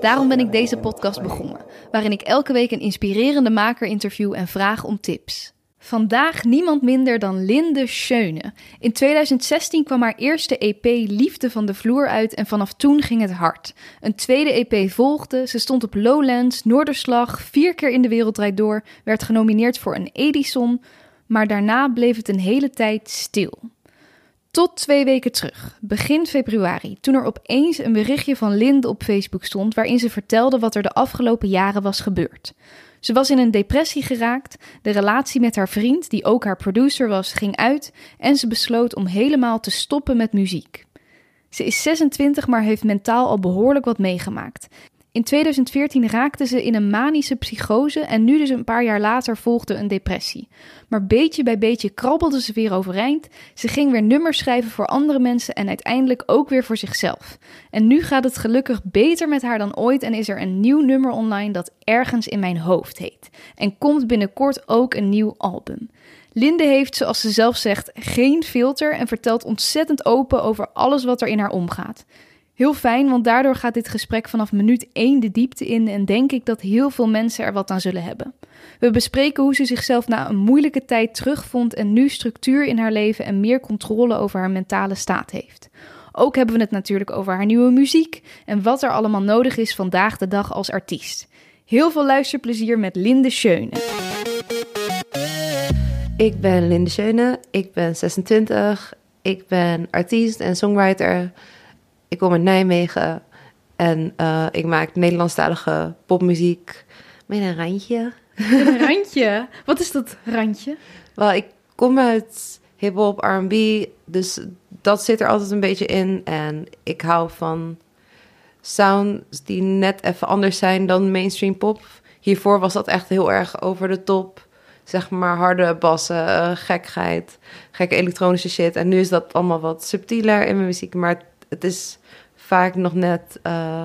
Daarom ben ik deze podcast begonnen, waarin ik elke week een inspirerende maker interview en vraag om tips. Vandaag niemand minder dan Linde Schöne. In 2016 kwam haar eerste EP Liefde van de Vloer uit en vanaf toen ging het hard. Een tweede EP volgde, ze stond op Lowlands, Noorderslag, vier keer in de wereld door, werd genomineerd voor een Edison, maar daarna bleef het een hele tijd stil. Tot twee weken terug, begin februari, toen er opeens een berichtje van Linde op Facebook stond waarin ze vertelde wat er de afgelopen jaren was gebeurd. Ze was in een depressie geraakt, de relatie met haar vriend, die ook haar producer was, ging uit en ze besloot om helemaal te stoppen met muziek. Ze is 26, maar heeft mentaal al behoorlijk wat meegemaakt. In 2014 raakte ze in een manische psychose en nu dus een paar jaar later volgde een depressie. Maar beetje bij beetje krabbelde ze weer overeind. Ze ging weer nummers schrijven voor andere mensen en uiteindelijk ook weer voor zichzelf. En nu gaat het gelukkig beter met haar dan ooit en is er een nieuw nummer online dat Ergens in mijn hoofd heet. En komt binnenkort ook een nieuw album. Linde heeft, zoals ze zelf zegt, geen filter en vertelt ontzettend open over alles wat er in haar omgaat. Heel fijn, want daardoor gaat dit gesprek vanaf minuut 1 de diepte in en denk ik dat heel veel mensen er wat aan zullen hebben. We bespreken hoe ze zichzelf na een moeilijke tijd terugvond en nu structuur in haar leven en meer controle over haar mentale staat heeft. Ook hebben we het natuurlijk over haar nieuwe muziek en wat er allemaal nodig is vandaag de dag als artiest. Heel veel luisterplezier met Linde Schöne. Ik ben Linde Schöne, ik ben 26, ik ben artiest en songwriter. Ik kom uit Nijmegen en uh, ik maak Nederlandstalige popmuziek met een randje. Een randje? Wat is dat randje? Wel, ik kom uit hip-hop, RB, dus dat zit er altijd een beetje in. En ik hou van sounds die net even anders zijn dan mainstream pop. Hiervoor was dat echt heel erg over de top. Zeg maar harde bassen, uh, gekheid, gekke elektronische shit. En nu is dat allemaal wat subtieler in mijn muziek. Maar het is vaak nog net, uh,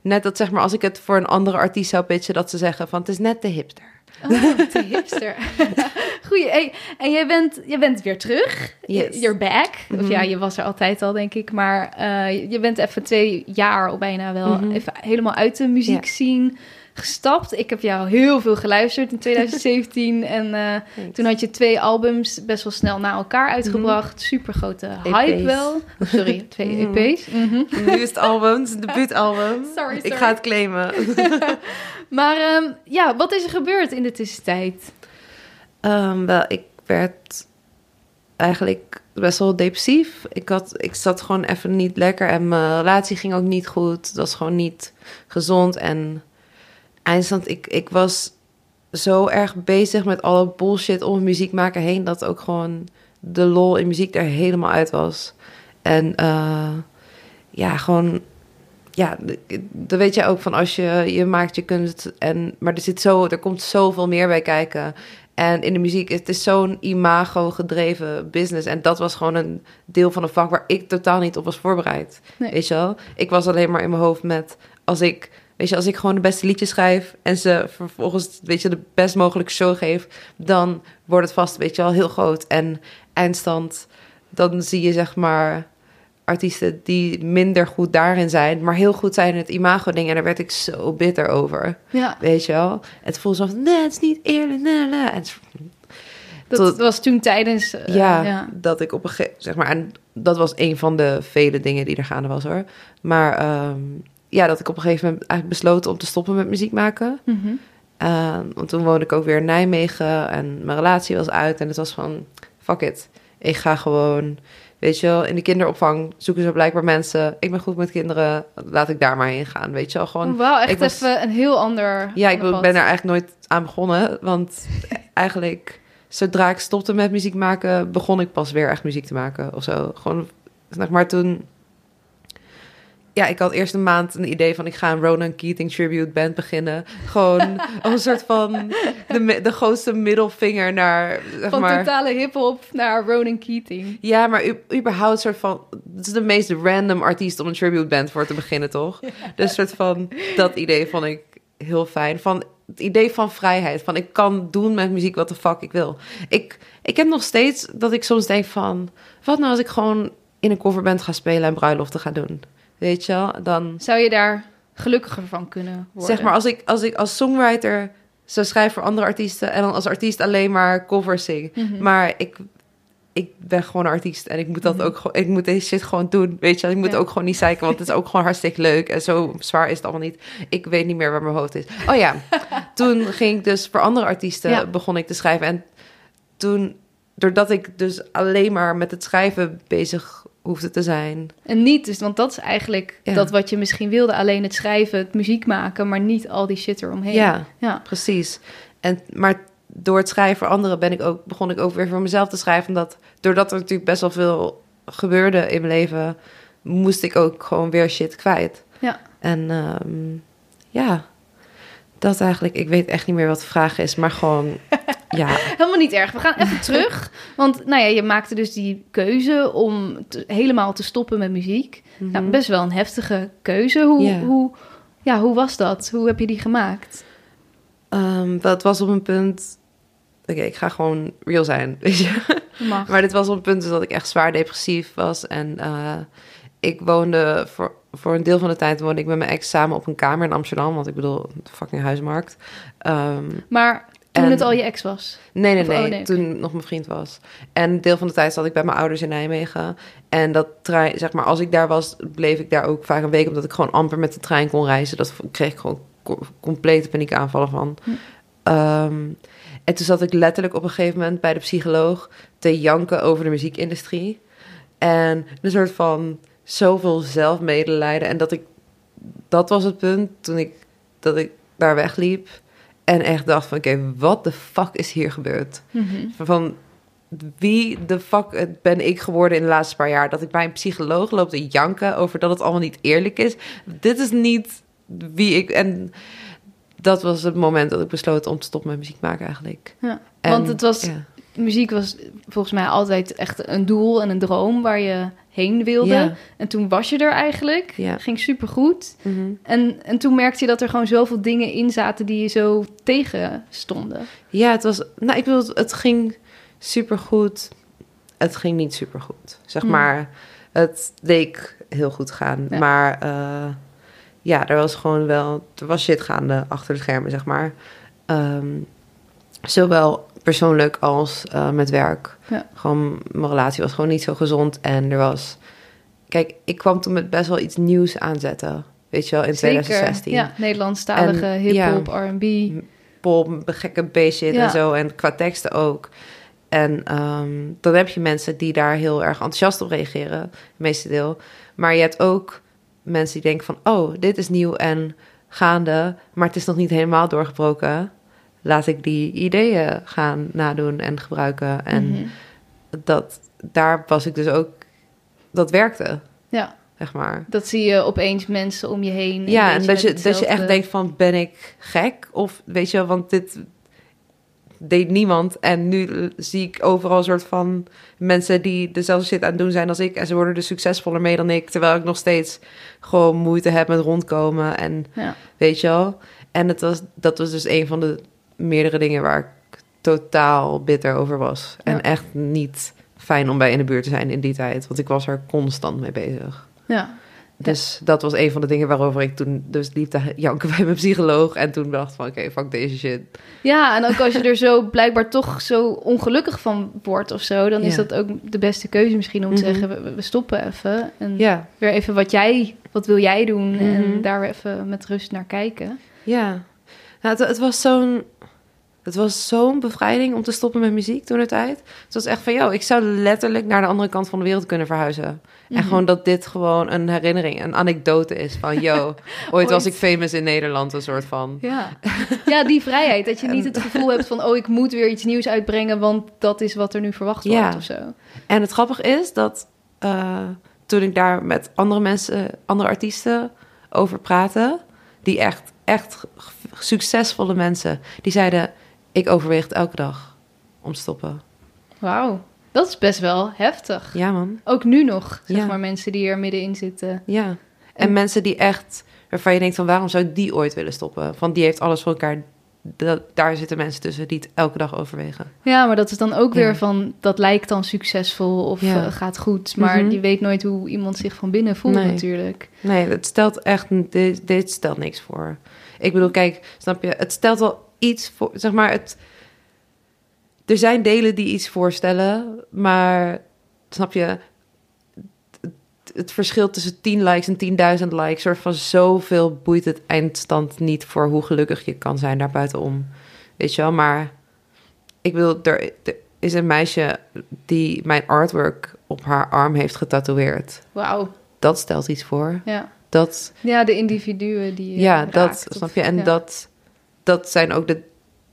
net dat zeg maar als ik het voor een andere artiest zou pitchen, dat ze zeggen van het is net de hipster. Oh, de hipster. Goeie. Hey, en jij bent, jij bent weer terug. Yes. You're back. Of Mhm. ja, je was er altijd al, denk ik. Maar uh, je bent even twee jaar al bijna wel Mhm. even helemaal uit de muziek scene gestapt. Ik heb jou heel veel geluisterd in 2017. en uh, toen had je twee albums best wel snel na elkaar uitgebracht. Super grote hype EP's. wel. Oh, sorry, twee Mhm. EP's. Mhm. Nu is het album, het debuutalbum. Sorry, Ik sorry. ga het claimen. Maar um, ja, wat is er gebeurd in de tussentijd? Um, wel, ik werd eigenlijk best wel depressief. Ik, had, ik zat gewoon even niet lekker en mijn relatie ging ook niet goed. Het was gewoon niet gezond. En eindstand, ik, ik was zo erg bezig met alle bullshit om muziek maken heen... dat ook gewoon de lol in muziek er helemaal uit was. En uh, ja, gewoon ja, dat weet je ook van als je, je maakt je kunst en maar er zit zo, er komt zoveel meer bij kijken. En in de muziek, het is zo'n imago gedreven business. En dat was gewoon een deel van een vak waar ik totaal niet op was voorbereid. Nee. Weet je wel? Ik was alleen maar in mijn hoofd met als ik, weet je, als ik gewoon de beste liedjes schrijf en ze vervolgens, weet je, de best mogelijke show geef, dan wordt het vast, weet je wel, heel groot. En eindstand, dan zie je zeg maar artiesten die minder goed daarin zijn, maar heel goed zijn in het imago-ding. En daar werd ik zo bitter over. Ja. Weet je wel? Het voelde zo van, nee, het is niet eerlijk. Nee, nee. En het, Dat tot- was toen tijdens... uh, ja, ja. dat ik op een gegeven zeg maar, en dat was een van de vele dingen die er gaande was hoor. Maar ehm, ja, dat ik op een gegeven moment eigenlijk besloten om te stoppen met muziek maken. Uh, want toen woonde ik ook weer in Nijmegen en mijn relatie was uit. En het was van, fuck it. Ik ga gewoon, weet je wel, in de kinderopvang zoeken ze blijkbaar mensen. Ik ben goed met kinderen, laat ik daar maar heen gaan, weet je wel. Gewoon, Wauw, echt ik was- even een heel ander ja, ik ben er eigenlijk nooit aan begonnen. Want eigenlijk, zodra ik stopte met muziek maken, begon ik pas weer echt muziek te maken of zo. Gewoon, zeg maar, toen ja, ik had eerst een maand een idee van ik ga een Ronan Keating tribute band beginnen. Gewoon een soort van de, de grootste middelvinger naar zeg Van maar. totale hip-hop naar Ronan Keating. Ja, maar überhaupt soort van. Het is de meest random artiest om een tribute band voor te beginnen, toch? Dus soort van dat idee vond ik heel fijn. Van het idee van vrijheid. Van ik kan doen met muziek wat de fuck ik wil. Ik, ik heb nog steeds dat ik soms denk van. Wat nou als ik gewoon in een coverband ga spelen en bruiloften ga doen? Weet je wel? Dan. Zou je daar gelukkiger van kunnen worden? Zeg maar, als ik, als ik als songwriter zou schrijven voor andere artiesten en dan als artiest alleen maar covers zing. Mhm. Maar ik, ik ben gewoon een artiest en ik moet dat Mhm. ook gewoon, ik moet deze shit gewoon doen. Weet je, wel. ik moet Ja. ook gewoon niet zeiken, want het is ook gewoon hartstikke leuk en zo zwaar is het allemaal niet. Ik weet niet meer waar mijn hoofd is. Oh ja, toen ging ik dus voor andere artiesten Ja. begon ik te schrijven en toen, doordat ik dus alleen maar met het schrijven bezig hoefde te zijn. En niet, dus, want dat is eigenlijk Ja. dat wat je misschien wilde. Alleen het schrijven, het muziek maken, maar niet al die shit eromheen. Ja, Ja. precies. En, maar door het schrijven voor anderen ben ik ook, begon ik ook weer voor mezelf te schrijven. Omdat, doordat er natuurlijk best wel veel gebeurde in mijn leven, moest ik ook gewoon weer shit kwijt. Ja. En ehm, ja, dat eigenlijk, ik weet echt niet meer wat de vraag is, maar gewoon, ja. Helemaal niet erg. We gaan even terug. Want nou ja, je maakte dus die keuze om te- helemaal te stoppen met muziek. Nou, Mhm. best wel een heftige keuze. Hoe, hoe, ja, hoe was dat? Hoe heb je die gemaakt? Ehm, dat was op een punt, oké, ik ga gewoon real zijn, weet je. Mag. Maar dit was op een punt dus dat ik echt zwaar depressief was. En eh, ik woonde voor, voor een deel van de tijd woonde ik met mijn ex samen op een kamer in Amsterdam. Want ik bedoel, fucking huismarkt. Ehm, Maar toen En- het al je ex was. nee, nee, oh, nee. Toen nog mijn vriend was. En een deel van de tijd zat ik bij mijn ouders in Nijmegen. En dat trein, zeg maar, als ik daar was, bleef ik daar ook vaak een week. Omdat ik gewoon amper met de trein kon reizen. Dat kreeg ik gewoon co- complete paniekaanvallen van. Hm. Ehm, en toen zat ik letterlijk op een gegeven moment bij de psycholoog te janken over de muziekindustrie. En een soort van zoveel zelfmedelijden. En dat ik, dat was het punt toen ik, dat ik daar wegliep. En echt dacht van, oké, wat de fuck is hier gebeurd? Mhm. Van, wie de fuck ben ik geworden in de laatste paar jaar? Dat ik bij een psycholoog loop te janken over dat het allemaal niet eerlijk is. Dit is niet wie ik... En dat was het moment dat ik besloot om te stoppen met muziek maken eigenlijk. Ja. En, Want het was, ja. muziek was volgens mij altijd echt een doel en een droom waar je heen wilde. Ja. En toen was je er eigenlijk. Ja. Ging supergoed. Mhm. En, en toen merkte je dat er gewoon zoveel dingen in zaten die je zo tegenstonden. Ja, het was. Nou, ik bedoel, het ging supergoed. Het ging niet supergoed. Zeg Hmm. maar, het leek heel goed gaan. Ja. Maar eh, ja, er was gewoon wel. Er was shit gaande achter de schermen, zeg maar. Ehm, zowel persoonlijk als eh, met werk. Ja. Gewoon, mijn relatie was gewoon niet zo gezond. En er was. Kijk, ik kwam toen met best wel iets nieuws aanzetten. Weet je wel, in 2016 Ja, Nederlandstalige hip-hop, ja. R&B. pop, gekke B-shit Ja. en zo. En qua teksten ook. En ehm, dan heb je mensen die daar heel erg enthousiast op reageren, het meeste deel. Maar je hebt ook mensen die denken van... oh, dit is nieuw en gaande, maar het is nog niet helemaal doorgebroken. Laat ik die ideeën gaan nadoen en gebruiken. En Mhm. dat, daar was ik dus ook... Dat werkte, Ja, zeg maar. dat zie je opeens mensen om je heen. een Ja, en dat je, dat je echt denkt van, ben ik gek? Of weet je wel, want dit deed niemand. En nu zie ik overal een soort van mensen die dezelfde shit aan het doen zijn als ik. En ze worden er succesvoller mee dan ik. Terwijl ik nog steeds gewoon moeite heb met rondkomen. En Ja. weet je wel. En het was, dat was dus een van de meerdere dingen waar ik totaal bitter over was. En echt niet fijn om bij in de buurt te zijn in die tijd. Want ik was er constant mee bezig. Ja. Dus dat was een van de dingen waarover ik toen dus liep te janken bij mijn psycholoog. En toen dacht van, oké, fuck deze shit. ja, en ook als je er zo blijkbaar toch zo ongelukkig van wordt of zo... dan is Ja. dat ook de beste keuze misschien om te Mhm. zeggen... We, we stoppen even en Ja, weer even wat jij... wat wil jij doen Mhm. en daar weer even met rust naar kijken. ja. Nou, het, het was zo'n... Het was zo'n bevrijding om te stoppen met muziek toen de tijd. Het was echt van, joh, ik zou letterlijk naar de andere kant van de wereld kunnen verhuizen. En Mhm. gewoon dat dit gewoon een herinnering, een anekdote is van, yo, ooit was ik famous in Nederland, een soort van. Ja. ja, die vrijheid. Dat je niet het gevoel hebt van... oh, ik moet weer iets nieuws uitbrengen... want dat is wat er nu verwacht Ja. wordt of zo. En het grappige is dat eh, toen ik daar met andere mensen, andere artiesten over praatte, die echt, echt succesvolle mensen, die zeiden: Ik overweeg het elke dag om te stoppen. Wauw, dat is best wel heftig. Ja, man. Ook nu nog, zeg Ja. maar, mensen die er middenin zitten. Ja. En, En- mensen die echt, waarvan je denkt van waarom zou die ooit willen stoppen? Want die heeft alles voor elkaar. Dat, daar zitten mensen tussen die het elke dag overwegen. Ja, maar dat is dan ook weer Ja. van, dat lijkt dan succesvol of Ja. eh, gaat goed. Maar Mhm. je weet nooit hoe iemand zich van binnen voelt Nee. natuurlijk. Nee, het stelt echt, dit, dit stelt niks voor. Ik bedoel, kijk, snap je, het stelt wel iets voor, zeg maar, het, er zijn delen die iets voorstellen, maar snap je, het, het verschil tussen 10 likes en 10.000 likes, soort van zoveel boeit het eindstand niet voor hoe gelukkig je kan zijn daar buitenom. Weet je wel, maar ik bedoel, er, er is een meisje die mijn artwork op haar arm heeft getatoeëerd. Wauw, Dat stelt iets voor. ja. Dat, Ja, de individuen die ja, dat raakt, snap je. En ja. dat, dat zijn ook de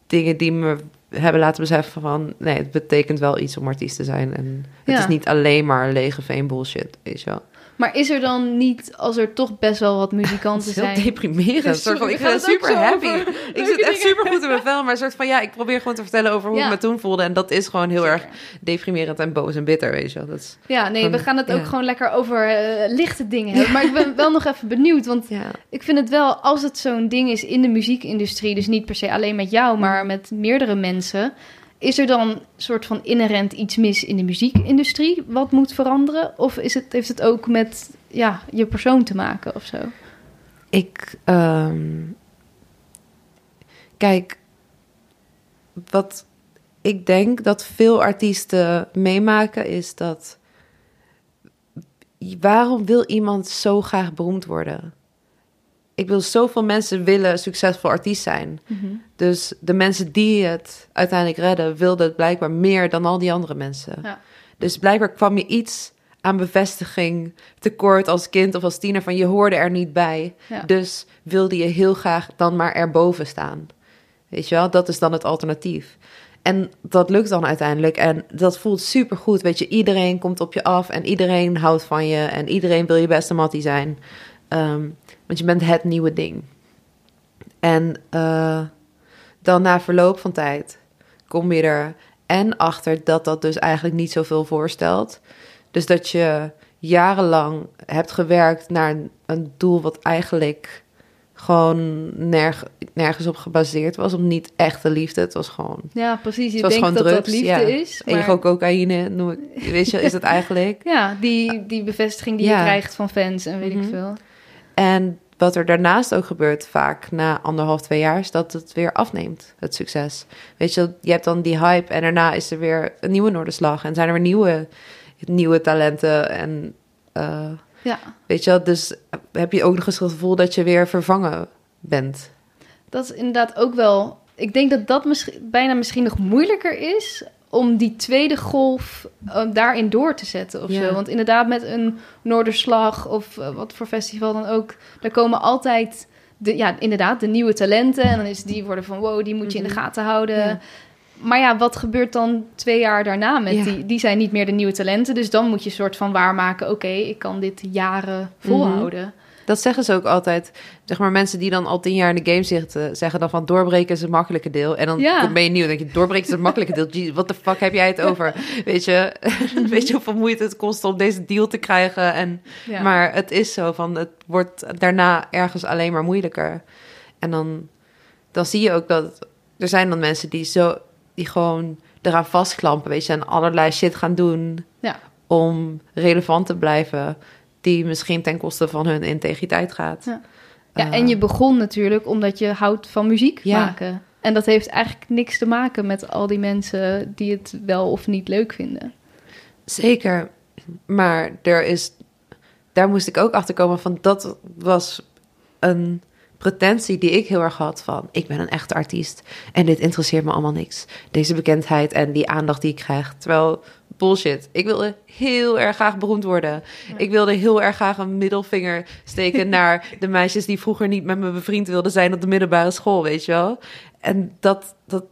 dingen die me hebben laten beseffen van... nee, het betekent wel iets om artiest te zijn. En het Ja. is niet alleen maar lege veen bullshit, weet je wel. Maar is er dan niet, als er toch best wel wat Het muzikanten is heel zijn... deprimerend. Soort van, ik ben het super happy. over Ik leuke zit echt super goed in mijn vel. Maar soort van, ja, ik probeer gewoon te vertellen over hoe Ja. ik me toen voelde. En dat is gewoon heel erg deprimerend en boos en bitter, weet je wel. Dat is, Ja, nee, we gaan het ook gewoon lekker over eh, lichte dingen hebben. Maar ik ben wel nog even benieuwd, want ik vind het wel, als het zo'n ding is in de muziekindustrie, dus niet per se alleen met jou, maar met meerdere mensen, is er dan soort van inherent iets mis in de muziekindustrie wat moet veranderen? Of is het, heeft het ook met ja, je persoon te maken of zo? Ik, ehm, kijk, wat ik denk dat veel artiesten meemaken is dat. Waarom wil iemand zo graag beroemd worden? Ik wil zoveel mensen willen succesvol artiest zijn. Dus de mensen die het uiteindelijk redden, wilden het blijkbaar meer dan al die andere mensen. Ja. Dus blijkbaar kwam je iets aan bevestiging tekort als kind of als tiener van je hoorde er niet bij. Ja. Dus wilde je heel graag dan maar erboven staan. Weet je wel, dat is dan het alternatief. En dat lukt dan uiteindelijk. En dat voelt super goed. Weet je, iedereen komt op je af en iedereen houdt van je. En iedereen wil je beste mattie zijn. Ehm, want je bent het nieuwe ding. En eh, dan na verloop van tijd kom je er en achter dat dat dus eigenlijk niet zoveel voorstelt. Dus dat je jarenlang hebt gewerkt naar een, doel wat eigenlijk gewoon nerg, nergens op gebaseerd was. Om niet echte liefde. Het was gewoon Ja, precies. Je Het was denkt gewoon dat dat drugs, liefde ja. is. Maar... ego, cocaïne, noem ik. Weet je, is het eigenlijk. Ja, die, die bevestiging die Ja. je krijgt van fans en weet ik Mhm. veel. En wat er daarnaast ook gebeurt, vaak na anderhalf, twee jaar, is dat het weer afneemt, het succes. Weet je, je hebt dan die hype en daarna is er weer een nieuwe Noorderslag. En zijn er weer nieuwe, nieuwe talenten. En eh, Ja, weet je dus heb je ook nog eens het gevoel dat je weer vervangen bent. dat is inderdaad ook wel. Ik denk dat dat misschien, bijna misschien nog moeilijker is om die tweede golf eh, daarin door te zetten of Ja. zo. Want inderdaad, met een Noorderslag of eh, wat voor festival dan ook, daar komen altijd. De, ja, inderdaad, de nieuwe talenten. En dan is die worden van wow, die moet je in de Mhm. gaten houden. Ja. Maar ja, wat gebeurt dan twee jaar daarna met Ja. die? Die zijn niet meer de nieuwe talenten. Dus dan moet je soort van waarmaken: oké, ik kan dit jaren volhouden. Dat zeggen ze ook altijd. Zeg maar, mensen die dan al tien jaar in de game zitten, zeggen dan van doorbreken is het makkelijke deel. En dan Ja. ben je nieuw en denk je, doorbreken is het makkelijke deel. Wat de fuck heb jij het over? Weet je, weet je hoeveel moeite het kost om deze deal te krijgen? En, Ja. Maar het is zo van, het wordt daarna ergens alleen maar moeilijker. En dan, dan zie je ook dat er zijn dan mensen die zo, die gewoon eraan vastklampen, weet je, en allerlei shit gaan doen Ja. om relevant te blijven, die misschien ten koste van hun integriteit gaat. Ja. Ja, Eh, en je begon natuurlijk omdat je houdt van muziek Ja. maken. En dat heeft eigenlijk niks te maken met al die mensen die het wel of niet leuk vinden. Zeker, maar er is, daar moest ik ook achter komen van dat was een pretentie die ik heel erg had van ik ben een echte artiest en dit interesseert me allemaal niks. Deze bekendheid en die aandacht die ik krijg. Terwijl bullshit. Ik wilde heel erg graag beroemd worden. Ik wilde heel erg graag een middelvinger steken naar de meisjes die vroeger niet met me bevriend wilden zijn op de middelbare school, weet je wel. En dat, dat,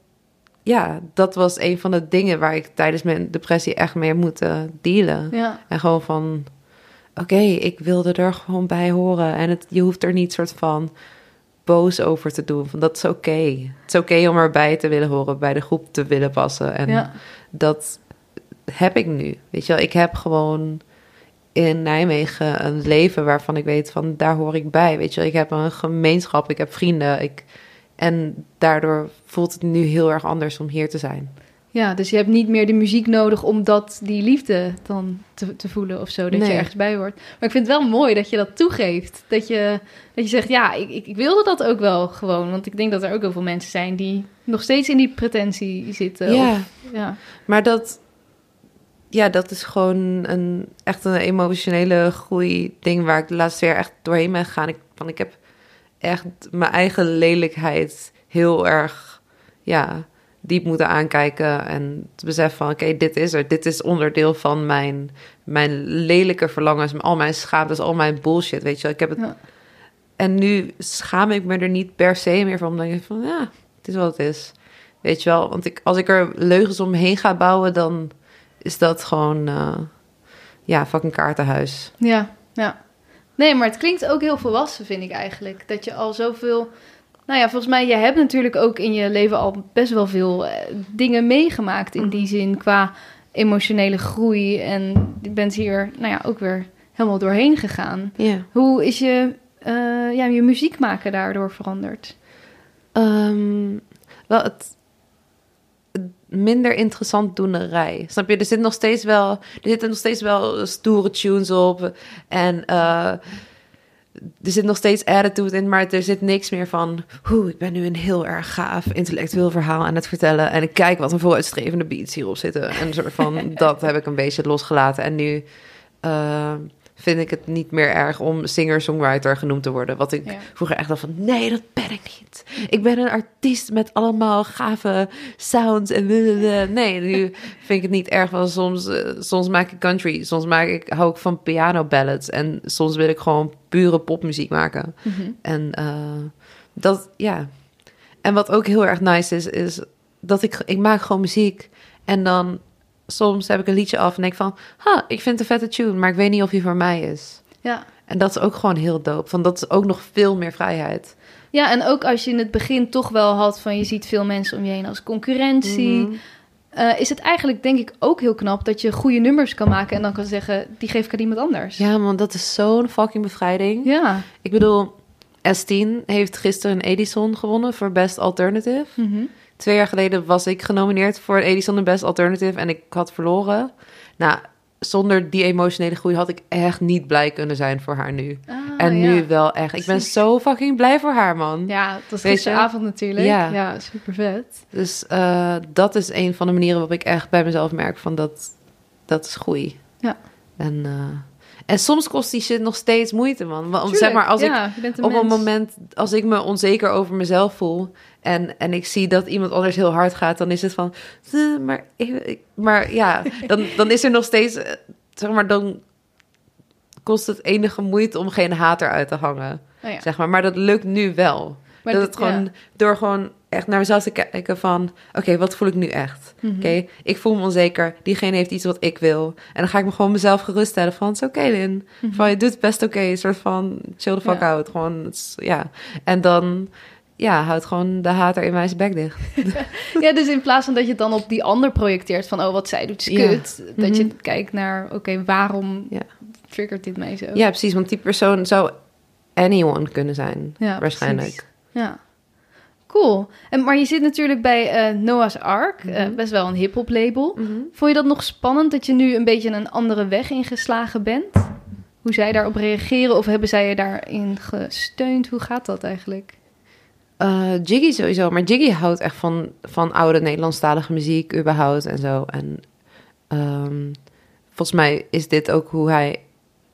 ja, dat was een van de dingen waar ik tijdens mijn depressie echt mee heb moeten dealen. Ja, En gewoon van, oké, ik wilde er gewoon bij horen. En het, je hoeft er niet soort van boos over te doen. Van dat is oké. Het is oké om erbij te willen horen, bij de groep te willen passen. En Ja. dat heb ik nu. Weet je wel, ik heb gewoon in Nijmegen een leven waarvan ik weet van daar hoor ik bij. Weet je wel, ik heb een gemeenschap, ik heb vrienden. Ik, en daardoor voelt het nu heel erg anders om hier te zijn. Ja, dus je hebt niet meer de muziek nodig om dat, die liefde dan te, te voelen of zo, dat je ergens bij hoort. Maar ik vind het wel mooi dat je dat toegeeft. Dat je, dat je zegt, ja, ik, ik, ik wilde dat ook wel gewoon. Want ik denk dat er ook heel veel mensen zijn die nog steeds in die pretentie zitten. Ja. Of, ja. Maar dat, ja, dat is gewoon een, echt een emotionele groei ding waar ik de laatste jaar echt doorheen ben gegaan. Ik, van, ik heb echt mijn eigen lelijkheid heel erg, ja, diep moeten aankijken en te beseffen van, oké, dit is er. Dit is onderdeel van mijn, mijn lelijke verlangens, al mijn schaamtes, al mijn bullshit, weet je wel. Ik heb het... Ja. En nu schaam ik me er niet per se meer van, omdat ik denk van, ja, het is wat het is. Weet je wel, want ik, als ik er leugens omheen ga bouwen, dan is dat gewoon, eh, ja, fucking kaartenhuis. Ja, ja. Nee, maar het klinkt ook heel volwassen, vind ik eigenlijk. Dat je al zoveel... Nou ja, volgens mij, je hebt natuurlijk ook in je leven al best wel veel eh, dingen meegemaakt in die zin qua emotionele groei. En je bent hier, nou ja, ook weer helemaal doorheen gegaan. Ja. Hoe is je, eh, ja, je muziek maken daardoor veranderd? Ehm, wel, het minder interessant doenerij. Snap je? Er zit nog steeds wel, er zitten nog steeds wel stoere tunes op. En eh, er zit nog steeds attitude in, maar er zit niks meer van... Oeh, ik ben nu een heel erg gaaf intellectueel verhaal aan het vertellen. En ik kijk wat een vooruitstrevende beats hierop zitten. En een soort van, dat heb ik een beetje losgelaten. En nu eh, vind ik het niet meer erg om singer-songwriter genoemd te worden. Wat ik Ja. vroeger echt dacht van, nee, dat ben ik niet. Ik ben een artiest met allemaal gave sounds en. Nee, nu vind ik het niet erg, want soms, eh, soms maak ik country, soms maak ik, hou ik van piano ballads en soms wil ik gewoon pure popmuziek maken. En eh, dat, ja. En wat ook heel erg nice is, is dat ik, ik maak gewoon muziek en dan soms heb ik een liedje af en denk van, ha, ik vind het een vette tune, maar ik weet niet of die voor mij is. Ja. En dat is ook gewoon heel dope. Van dat is ook nog veel meer vrijheid. ja, en ook als je in het begin toch wel had van je ziet veel mensen om je heen als concurrentie. Mhm. eh, is het eigenlijk denk ik ook heel knap dat je goede nummers kan maken en dan kan zeggen, die geef ik aan iemand anders. Ja, man, dat is zo'n fucking bevrijding. Ja. Ik bedoel, S10 heeft gisteren een Edison gewonnen voor Best Alternative. Mhm. Twee jaar geleden was ik genomineerd voor een Edison en Best Alternative en ik had verloren. Nou, zonder die emotionele groei had ik echt niet blij kunnen zijn voor haar nu. Ah, en ja. nu wel echt. Ik ben zo fucking blij voor haar, man. Ja, dat was gisteravond natuurlijk. Ja. Ja, super vet. Dus eh, dat is een van de manieren waarop ik echt bij mezelf merk van dat, dat is groei. Ja. En, eh, en soms kost die shit nog steeds moeite, man. Want, zeg maar, als ik ja, een op mens. een moment, als ik me onzeker over mezelf voel en, en ik zie dat iemand anders heel hard gaat, dan is het van, "Eh, maar, maar ja, dan, dan is er nog steeds, eh, zeg maar, dan kost het enige moeite om geen hater uit te hangen, Oh ja. zeg maar. Maar dat lukt nu wel. Maar dat dit- het gewoon, ja. door gewoon echt naar mezelf te kijken van, oké, wat voel ik nu echt? Mhm. Oké, ik voel me onzeker, diegene heeft iets wat ik wil. En dan ga ik me gewoon mezelf geruststellen van, het is oké, Lin. Van, je doet het best oké, een soort van chill the fuck Mhm. Ja. out. Gewoon, het is- ja. En dan, ja, houdt gewoon de hater in mij zijn bek dicht. Ja, dus in plaats van dat je het dan op die ander projecteert van, oh, wat zij doet is Ja. Dat je Mhm. kijkt naar, oké, waarom Ja. triggert dit mij zo? Ja, precies, want die persoon zou anyone kunnen zijn, waarschijnlijk. precies. Ja. Cool. En, maar je zit natuurlijk bij eh, Noah's Ark, eh, Mhm. best wel een hip-hop label. Mhm. Vond je dat nog spannend dat je nu een beetje een andere weg ingeslagen bent? Hoe zij daarop reageren of hebben zij je daarin gesteund? Hoe gaat dat eigenlijk? Eh, Jiggy sowieso, maar Jiggy houdt echt van, van oude Nederlandstalige muziek überhaupt en zo. En ehm, volgens mij is dit ook hoe hij...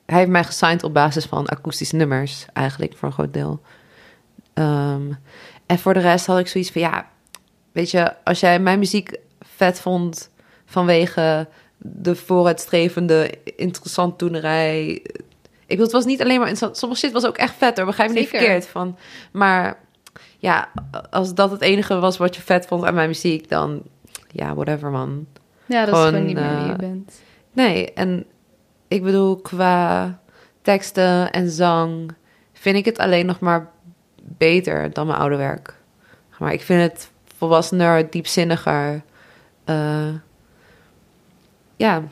Hij heeft mij gesigned op basis van akoestische nummers, eigenlijk, voor een groot deel. Ehm, en voor de rest had ik zoiets van, ja, weet je, als jij mijn muziek vet vond vanwege de vooruitstrevende, interessant toenerij... Ik bedoel, het was niet alleen maar interessant. Sommige shit was ook echt vet hoor, begrijp me niet verkeerd. Van, maar ja, als dat het enige was wat je vet vond aan mijn muziek, dan ja, whatever man. Ja, dat is Gewoon, gewoon niet meer wie je eh, bent. Nee, en ik bedoel, qua teksten en zang vind ik het alleen nog maar beter dan mijn oude werk. Maar ik vind het volwassener, diepzinniger. Uh, ja,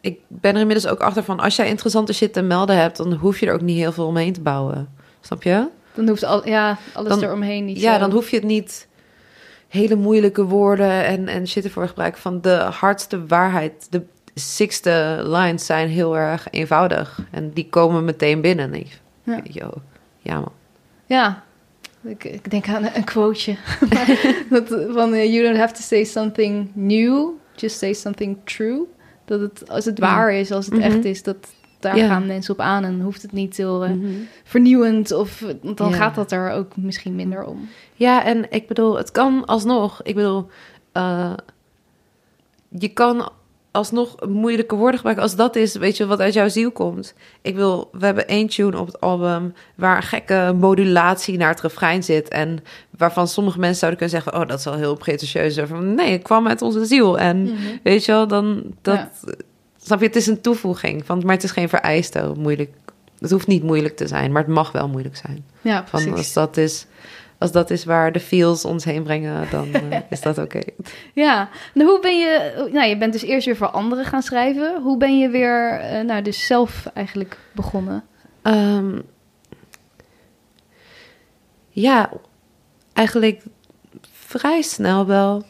ik ben er inmiddels ook achter van... als jij interessante shit te melden hebt... dan hoef je er ook niet heel veel omheen te bouwen. Snap je? Dan hoeft al, ja, alles Dan- eromheen niet Ja, zo. dan hoef je het niet hele moeilijke woorden en, en shit ervoor gebruiken. Van de hardste waarheid, de sixte lines zijn heel erg eenvoudig. En die komen meteen binnen. Ik, Ja. yo, ja man. Ja, ik, ik denk aan een quoteje. dat, van eh, you don't have to say something new, just say something true. Dat het, als het Mhm. waar is, als het Mhm. echt is, dat daar Ja. gaan mensen op aan. En hoeft het niet heel eh, Mhm. vernieuwend of dan Ja. gaat dat er ook misschien minder om. Ja, en ik bedoel, het kan alsnog. Ik bedoel, eh, je kan alsnog moeilijke woorden gebruiken als dat is, weet je, wat uit jouw ziel komt. Ik wil, we hebben één tune op het album waar een gekke modulatie naar het refrein zit en waarvan sommige mensen zouden kunnen zeggen, oh, dat is wel heel pretentieus. Van, nee, het kwam uit onze ziel en weet je wel, dan dat. Ja. Snap je, het is een toevoeging, van, maar het is geen vereiste moeilijk. Het hoeft niet moeilijk te zijn, maar het mag wel moeilijk zijn. Ja, Van precies. als dat is, als dat is waar de feels ons heen brengen, dan eh, is dat oké. Ja, nou, hoe ben je... Nou, je bent dus eerst weer voor anderen gaan schrijven. Hoe ben je weer, eh, nou, dus zelf eigenlijk begonnen? Ehm, ja, eigenlijk vrij snel wel.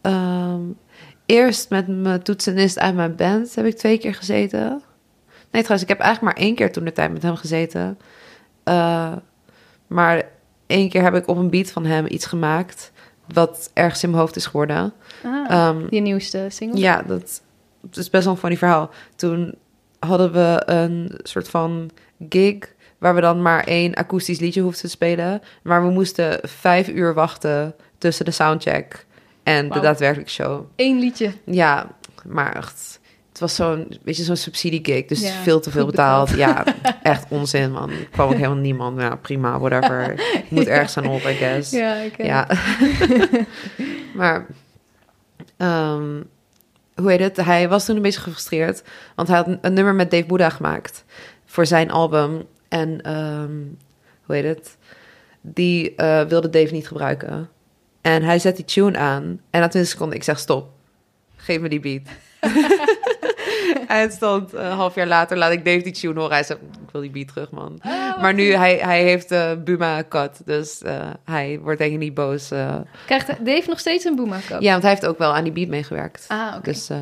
Ehm, eerst met mijn toetsenist uit mijn band heb ik twee keer gezeten. Nee, trouwens, ik heb eigenlijk maar één keer toen de tijd met hem gezeten. Eh, maar één keer heb ik op een beat van hem iets gemaakt. Wat ergens in mijn hoofd is geworden. Ah, Ehm, je nieuwste single? ja, dat, dat is best wel een funny verhaal. Toen hadden we een soort van gig waar we dan maar één akoestisch liedje hoefden te spelen. Maar we moesten vijf uur wachten tussen de soundcheck en de daadwerkelijke show. Eén liedje. Ja, maar echt, het was zo'n, weet je, zo'n subsidiegig. Dus Ja, veel te veel betaald. betaald. Ja, echt onzin, man. Er kwam ook helemaal niemand. Ja, prima, whatever. Moet ergens aan op, I guess. Ja, ik Ja. maar, ehm, hoe heet het? Hij was toen een beetje gefrustreerd. Want hij had een, een nummer met Dave Buddha gemaakt voor zijn album. En, ehm, hoe heet het? Die eh, wilde Dave niet gebruiken. En hij zet die tune aan. En na 20 seconden, ik zeg stop. Geef me die beat. en stond een half jaar later, laat ik Dave die tune horen. Hij zei, ik wil die beat terug, man. Wat Maar nu, hij, hij heeft eh Buma cut, dus eh, hij wordt denk ik niet boos. eh. Krijgt Dave nog steeds een boema Ja, want hij heeft ook wel aan die beat meegewerkt. Ah, oké. Dus eh,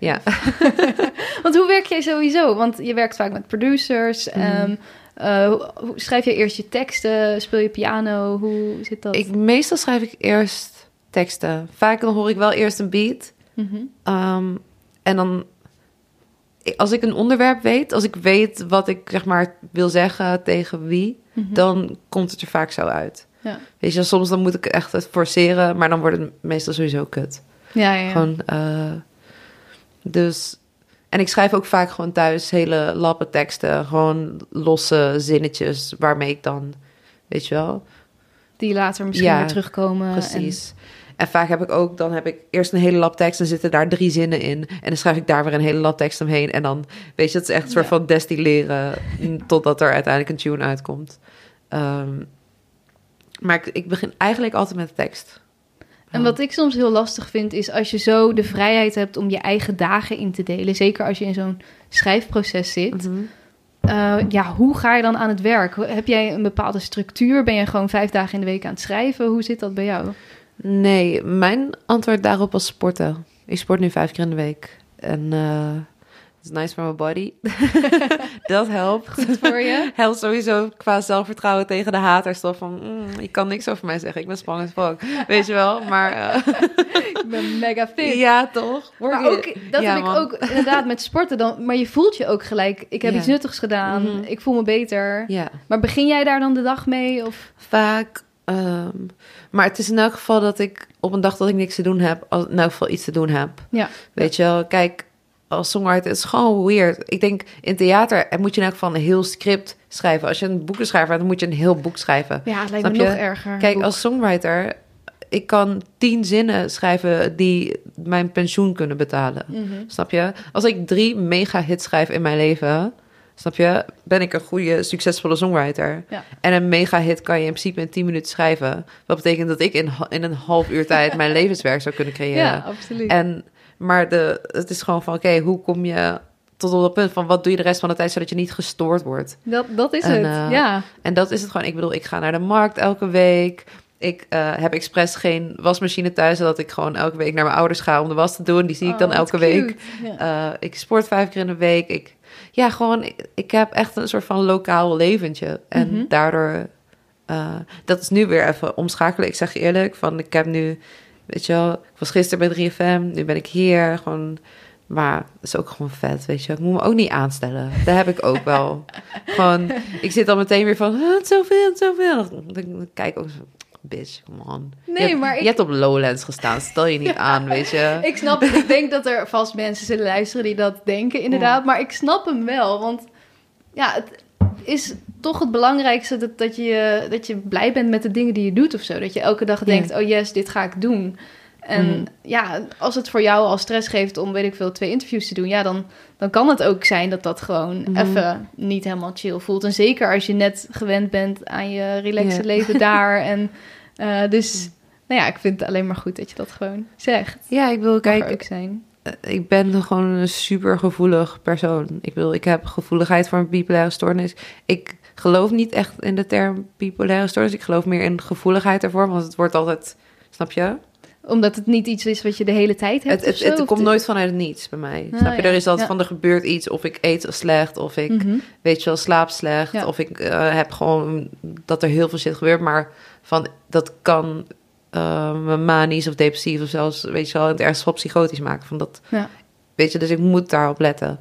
ja. Want hoe werk jij sowieso? Want je werkt vaak met producers. Eh, hoe- hoe- schrijf je eerst je teksten? Speel je piano? Hoe zit dat? ik, meestal schrijf ik eerst teksten. Vaak dan hoor ik wel eerst een beat. Mhm. Ehm, en dan, als ik een onderwerp weet, als ik weet wat ik zeg maar wil zeggen tegen wie, Mhm. dan komt het er vaak zo uit. Ja. Weet je, soms dan moet ik echt het forceren, maar dan wordt het meestal sowieso kut. Ja, ja. Gewoon, eh, dus, en ik schrijf ook vaak gewoon thuis hele lappe teksten, gewoon losse zinnetjes waarmee ik dan, weet je wel, Die later misschien Ja, weer terugkomen. precies. En... vaak heb ik ook, dan heb ik eerst een hele lap tekst en zitten daar drie zinnen in. En dan schrijf ik daar weer een hele lap tekst omheen. En dan, weet je, het is echt een soort Ja. van destilleren mm, totdat er uiteindelijk een tune uitkomt. Ehm, maar ik, ik begin eigenlijk altijd met de tekst. En wat ik soms heel lastig vind, is als je zo de vrijheid hebt om je eigen dagen in te delen. Zeker als je in zo'n schrijfproces zit. Mhm. Eh, ja, hoe ga je dan aan het werk? Heb jij een bepaalde structuur? Ben je gewoon vijf dagen in de week aan het schrijven? Hoe zit dat bij jou? Nee, mijn antwoord daarop was sporten. Ik sport nu vijf keer in de week. En eh het is nice voor mijn body. dat helpt. Goed voor je? Helpt sowieso qua zelfvertrouwen tegen de haters. Toch van, mm, je kan niks over mij zeggen. Ik ben spannend fuck. Weet je wel? Maar eh, Ik ben mega fit. ja, toch? Maar ook, dat Ja, heb man. ik ook inderdaad met sporten dan. Maar je voelt je ook gelijk. Ik heb Ja. iets nuttigs gedaan. Mhm. Ik voel me beter. Ja, Maar begin jij daar dan de dag mee? Of? vaak. Ehm, maar het is in elk geval dat ik op een dag dat ik niks te doen heb, in elk geval iets te doen heb. Ja. Weet je wel, kijk, als songwriter, is gewoon weird. Ik denk, in theater moet je in elk geval een heel script schrijven. Als je een boekenschrijver bent, dan moet je een heel boek schrijven. Ja, het lijkt Snap me je? nog erger. Kijk, Boek. als songwriter, ik kan tien zinnen schrijven die mijn pensioen kunnen betalen. Mhm. Snap je? Als ik drie mega hits schrijf in mijn leven, Snap je? Ben ik een goede, succesvolle songwriter? Ja. En een mega hit kan je in principe in 10 minuten schrijven. Wat betekent dat ik in, in een half uur tijd mijn levenswerk zou kunnen creëren. Ja, absoluut. En, maar de, het is gewoon van, oké, hoe kom je tot op dat punt van wat doe je de rest van de tijd zodat je niet gestoord wordt? dat, dat is En, het, eh, ja. En dat is het gewoon. Ik bedoel, ik ga naar de markt elke week. Ik eh, heb expres geen wasmachine thuis, zodat ik gewoon elke week naar mijn ouders ga om de was te doen. Die zie ik Oh, dan elke week. Ja. Eh, ik sport vijf keer in de week. Ik, ja, gewoon, ik, ik heb echt een soort van lokaal leventje. En Mhm. daardoor, eh, dat is nu weer even omschakelen. Ik zeg je eerlijk, van ik heb nu, weet je wel, ik was gisteren bij 3FM, nu ben ik hier, gewoon, maar het is ook gewoon vet, weet je. Ik moet me ook niet aanstellen. Daar heb ik ook wel. gewoon, ik zit dan meteen weer van, "Ah, het is zoveel, het is zoveel. Dan, dan kijk ik ook bitch, on. Nee, je, hebt- maar ik- je hebt op Lowlands gestaan, stel je niet aan, weet je. Ik snap het. Ik denk dat er vast mensen zullen luisteren die dat denken, inderdaad. Maar ik snap hem wel. Want ja, het is toch het belangrijkste dat, dat, je, dat je blij bent met de dingen die je doet of zo. Dat je elke dag denkt, oh yes, dit ga ik doen. En Mhm. ja, als het voor jou al stress geeft om, weet ik veel, twee interviews te doen... ja, dan, dan kan het ook zijn dat dat gewoon Mhm. even niet helemaal chill voelt. En zeker als je net gewend bent aan je relaxe Ja. leven daar. En eh, dus, nou ja, ik vind het alleen maar goed dat je dat gewoon zegt. Ja, ik wil kijken. ook zijn. Eh, ik ben gewoon een super gevoelig persoon. Ik wil, ik heb gevoeligheid voor een bipolaire stoornis. Ik geloof niet echt in de term bipolaire stoornis. Ik geloof meer in gevoeligheid ervoor, want het wordt altijd, snap je? Omdat het niet iets is wat je de hele tijd hebt Het, het, komt nooit vanuit het niets bij mij. Ah, snap je? ja. Er is altijd Ja. van er gebeurt iets, of ik eet slecht, of ik Mhm. weet je wel slaap slecht, Ja. of ik eh, heb gewoon dat er heel veel shit gebeurt, maar van dat kan eh, me manisch of depressief of zelfs weet je wel in het ergste geval psychotisch maken. Van dat Ja. Weet je, dus ik moet daarop letten.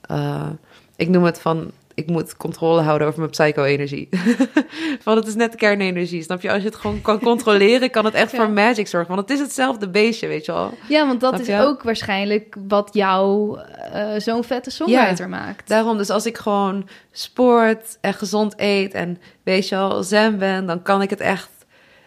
Eh, ik noem het van, ik moet controle houden over mijn psycho-energie. van het is net kernenergie, snap je? Als je het gewoon kan controleren, kan het echt Ja. voor magic zorgen. Want het is hetzelfde beestje, weet je wel. Ja, want dat is ook waarschijnlijk wat jou eh, zo'n vette songwriter maakt. Daarom, dus als ik gewoon sport en gezond eet en weet je wel, zen ben, dan kan ik het echt...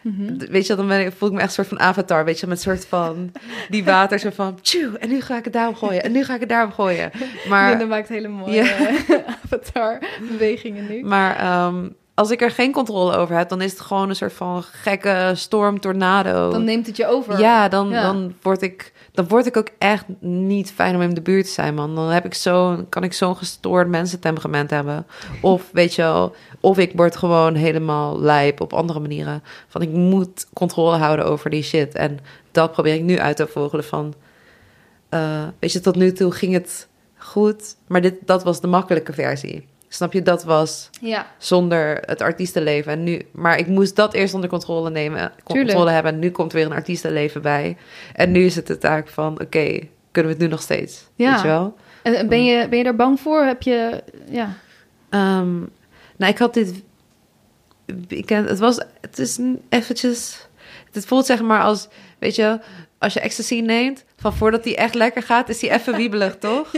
Mhm. Weet je, dan ben ik, voel ik me echt een soort van avatar, weet je, met een soort van die water, zo van, tjoe, en nu ga ik het daarop gooien, en nu ga ik het daarop gooien. Maar Linda maakt hele mooie avatar-bewegingen nu. Maar ehm, als ik er geen controle over heb, dan is het gewoon een soort van gekke storm, tornado. Dan neemt het je over. ja, dan, Ja. Dan, word ik, dan word ik ook echt niet fijn om in de buurt te zijn, man. Dan heb ik zo, kan ik zo'n gestoord mensentemperament hebben. Of weet je wel, of ik word gewoon helemaal lijp op andere manieren. Van ik moet controle houden over die shit. En dat probeer ik nu uit te vogelen van... eh, weet je, tot nu toe ging het goed, maar dit, dat was de makkelijke versie. Snap je, dat was Ja, zonder het artiestenleven. En nu, maar ik moest dat eerst onder controle nemen, controle Tuurlijk. hebben. En nu komt weer een artiestenleven bij. En nu is het de taak van, oké, kunnen we het nu nog steeds? Ja. Weet je wel? en en ben je, ben je daar bang voor? Heb je, ja... Ehm, nou, ik had dit... Ik ken, het was... Het is eventjes... Het voelt zeg maar als... Weet je, als je ecstasy neemt... Van voordat die echt lekker gaat, is die even wiebelig, toch?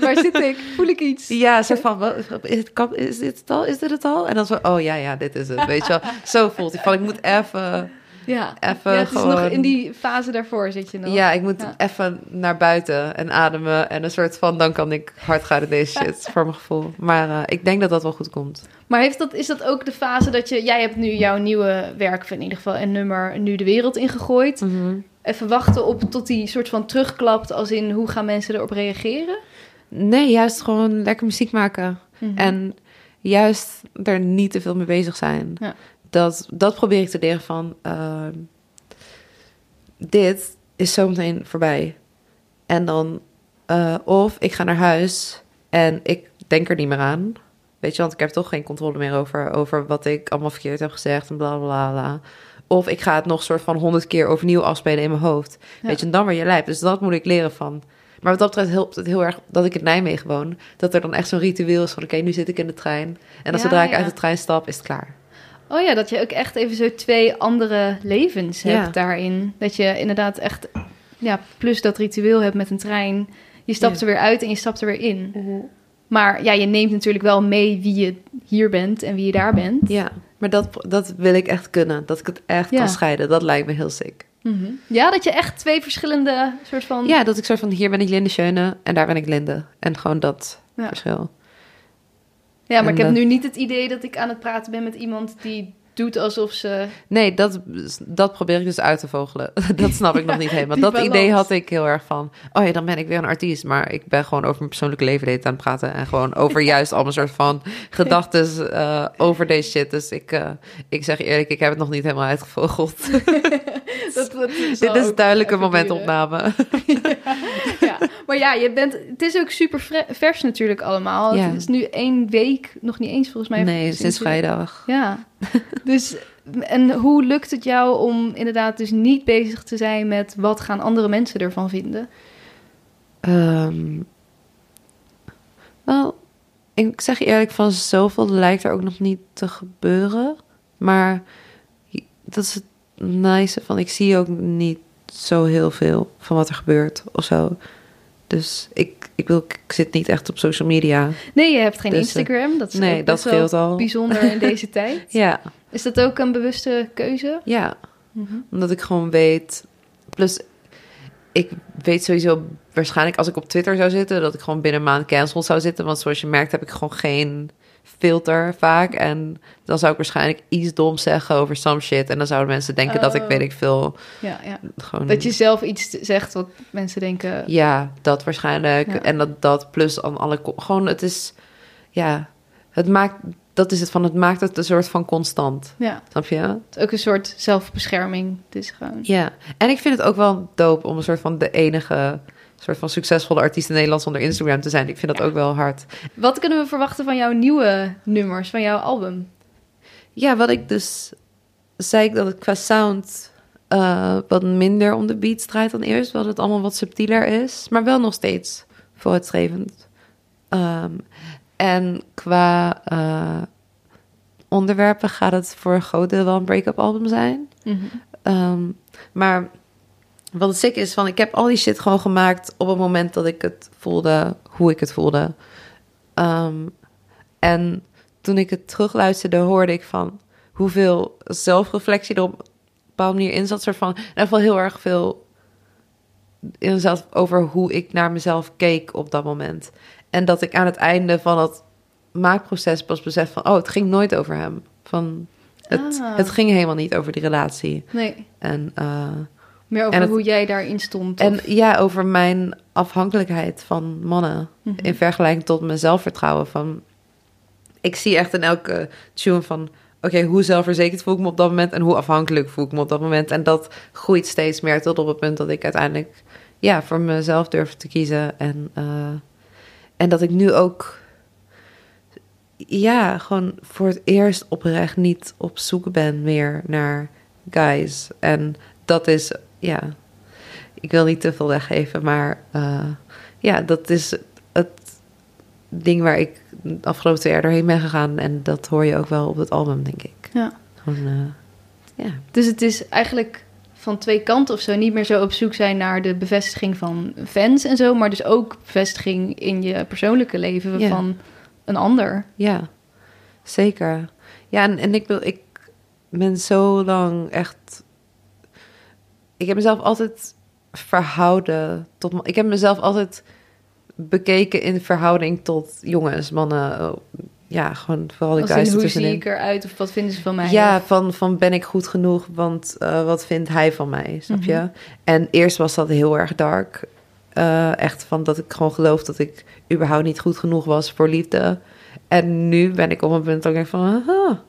Waar zit ik? Voel ik iets? Ja, zo van, is, het, kan- is dit het al? Is dit het al? En dan zo, oh ja, ja, dit is het, weet je wel. Zo voelt hij van, ik moet even... Ja, Even ja het is nog gewoon- in die fase daarvoor zit je nog. Ja, ik moet Ja. even naar buiten en ademen. En een soort van, dan kan ik hard gaan in deze shit, voor mijn gevoel. Maar eh, ik denk dat dat wel goed komt. Maar heeft dat, is dat ook de fase dat je... Jij hebt nu jouw nieuwe werk, in ieder geval een nummer, nu de wereld ingegooid. Even wachten op tot die soort van terugklapt als in hoe gaan mensen erop reageren? Nee, juist gewoon lekker muziek maken. Mhm. En juist er niet te veel mee bezig zijn. Ja. Dat, dat probeer ik te leren van... ehm, dit is zometeen voorbij. En dan... eh, of ik ga naar huis en ik denk er niet meer aan. Weet je, want ik heb toch geen controle meer over, over wat ik allemaal verkeerd heb gezegd en bla bla bla. Of ik ga het nog soort van honderd keer overnieuw afspelen in mijn hoofd. Ja. Weet je, en dan weer je lijp. Dus dat moet ik leren van. Maar wat dat betreft helpt het heel erg dat ik in Nijmegen woon. Dat er dan echt zo'n ritueel is van... oké, nu zit ik in de trein. En Ja, zodra ik ja. uit de trein stap, is het klaar. Oh ja, dat je ook echt even zo twee andere levens hebt daarin. Dat je inderdaad echt, ja, plus dat ritueel hebt met een trein. Je stapt er weer uit en je stapt er weer in. Maar ja, je neemt natuurlijk wel mee wie je hier bent en wie je daar bent. Ja, maar dat, dat wil ik echt kunnen. Dat ik het echt Ja. kan scheiden. Dat lijkt me heel sick. Mhm. Ja, dat je echt twee verschillende soort van... Ja, dat ik soort van... hier ben ik Linde Schöne en daar ben ik Linde. En gewoon dat Ja. verschil. Ja, maar En ik heb dat- nu niet het idee dat ik aan het praten ben met iemand die doet alsof ze... Nee, dat, dat probeer ik dus uit te vogelen. Dat snap ik nog niet helemaal. Dat idee had ik heel erg van... oh ja, dan ben ik weer een artiest. Maar ik ben gewoon over mijn persoonlijke leven aan het praten... en gewoon over juist al mijn soort van gedachten eh, over deze shit. Dus ik, eh, ik zeg eerlijk, ik heb het nog niet helemaal uitgevogeld. Dat, dat zal Dit is ook duidelijk een even momentopname. ja, maar ja, je bent, het is ook super vers natuurlijk allemaal. Ja. Het is nu één week, nog niet eens volgens mij. Nee, sinds vrijdag. Ja, dus en hoe lukt het jou om inderdaad dus niet bezig te zijn met wat gaan andere mensen ervan vinden? Ehm, wel, ik zeg je eerlijk, van zoveel lijkt er ook nog niet te gebeuren. Maar dat is het nice van, ik zie ook niet zo heel veel van wat er gebeurt of zo. Dus ik, ik, wil, ik zit niet echt op social media. Nee, je hebt geen Dus, eh, Instagram. Dat is nee, dat scheelt al. bijzonder in deze tijd. Ja, Is dat ook een bewuste keuze? ja. Mhm. Omdat ik gewoon weet. Plus, ik weet sowieso waarschijnlijk als ik op Twitter zou zitten, dat ik gewoon binnen een maand cancelled zou zitten. Want zoals je merkt, heb ik gewoon geen filter vaak. En dan zou ik waarschijnlijk iets doms zeggen over some shit. En dan zouden mensen denken dat ik Oh. weet ik veel. Ja, ja. Gewoon, Dat je zelf iets zegt wat mensen denken. Ja, dat waarschijnlijk. Ja. En dat, dat plus aan alle. Gewoon, het is. Ja, het maakt. Dat is het van. Het maakt het een soort van constant. Ja, Snap je? het is ook een soort zelfbescherming. Het is gewoon. Ja, en ik vind het ook wel dope om een soort van de enige soort van succesvolle artiest in Nederland zonder Instagram te zijn. Ik vind dat Ja. ook wel hard. Wat kunnen we verwachten van jouw nieuwe nummers, van jouw album? Ja, wat ik dus zei ik dat het qua sound eh, wat minder om de beats draait dan eerst, dat het allemaal wat subtieler is, maar wel nog steeds vooruitstrevend. Ehm, en qua eh, onderwerpen gaat het voor een groot deel wel een break-up album zijn. Ehm, maar wat het sick is van, ik heb al die shit gewoon gemaakt op het moment dat ik het voelde, hoe ik het voelde. Ehm, en toen ik het terugluisterde, hoorde ik van hoeveel zelfreflectie er op een bepaalde manier in zat. Soort van, in ieder geval heel erg veel inderdaad over hoe ik naar mezelf keek op dat moment. En dat ik aan het einde van het maakproces pas besef van, oh, het ging nooit over hem. Van, het, Ah. het ging helemaal niet over die relatie. Nee, En, eh, meer over het- hoe jij daarin stond. en of- ja, over mijn afhankelijkheid van mannen. Mhm. In vergelijking tot mijn zelfvertrouwen. Van, ik zie echt in elke tune van... Oké, hoe zelfverzekerd voel ik me op dat moment... en hoe afhankelijk voel ik me op dat moment. En dat groeit steeds meer tot op het punt dat ik uiteindelijk... ja, voor mezelf durf te kiezen. En, eh, en dat ik nu ook... ja, gewoon voor het eerst oprecht niet op zoek ben meer naar guys. En dat is, ja... Ik wil niet te veel weggeven, maar eh, ja, dat is het ding waar ik de afgelopen twee jaar doorheen ben gegaan. En dat hoor je ook wel op het album, denk ik. Ja. Gewoon, eh, ja. Dus het is eigenlijk van twee kanten of zo. Niet meer zo op zoek zijn naar de bevestiging van fans en zo. Maar dus ook bevestiging in je persoonlijke leven Ja. van een ander. Ja, zeker. Ja, en, en ik, wil, ik ben zo lang echt... Ik heb mezelf altijd verhouden tot... Ik heb mezelf altijd bekeken in verhouding tot jongens, mannen. oh, Ja, gewoon vooral in, guys hoe zie ertussenin. ik eruit of wat vinden ze van mij? Ja, Of- van, van ben ik goed genoeg, want eh, wat vindt hij van mij, snap Mhm. je? En eerst was dat heel erg dark. Eh, echt van dat ik gewoon geloof dat ik überhaupt niet goed genoeg was voor liefde. En nu ben ik op een punt dat ik denk van,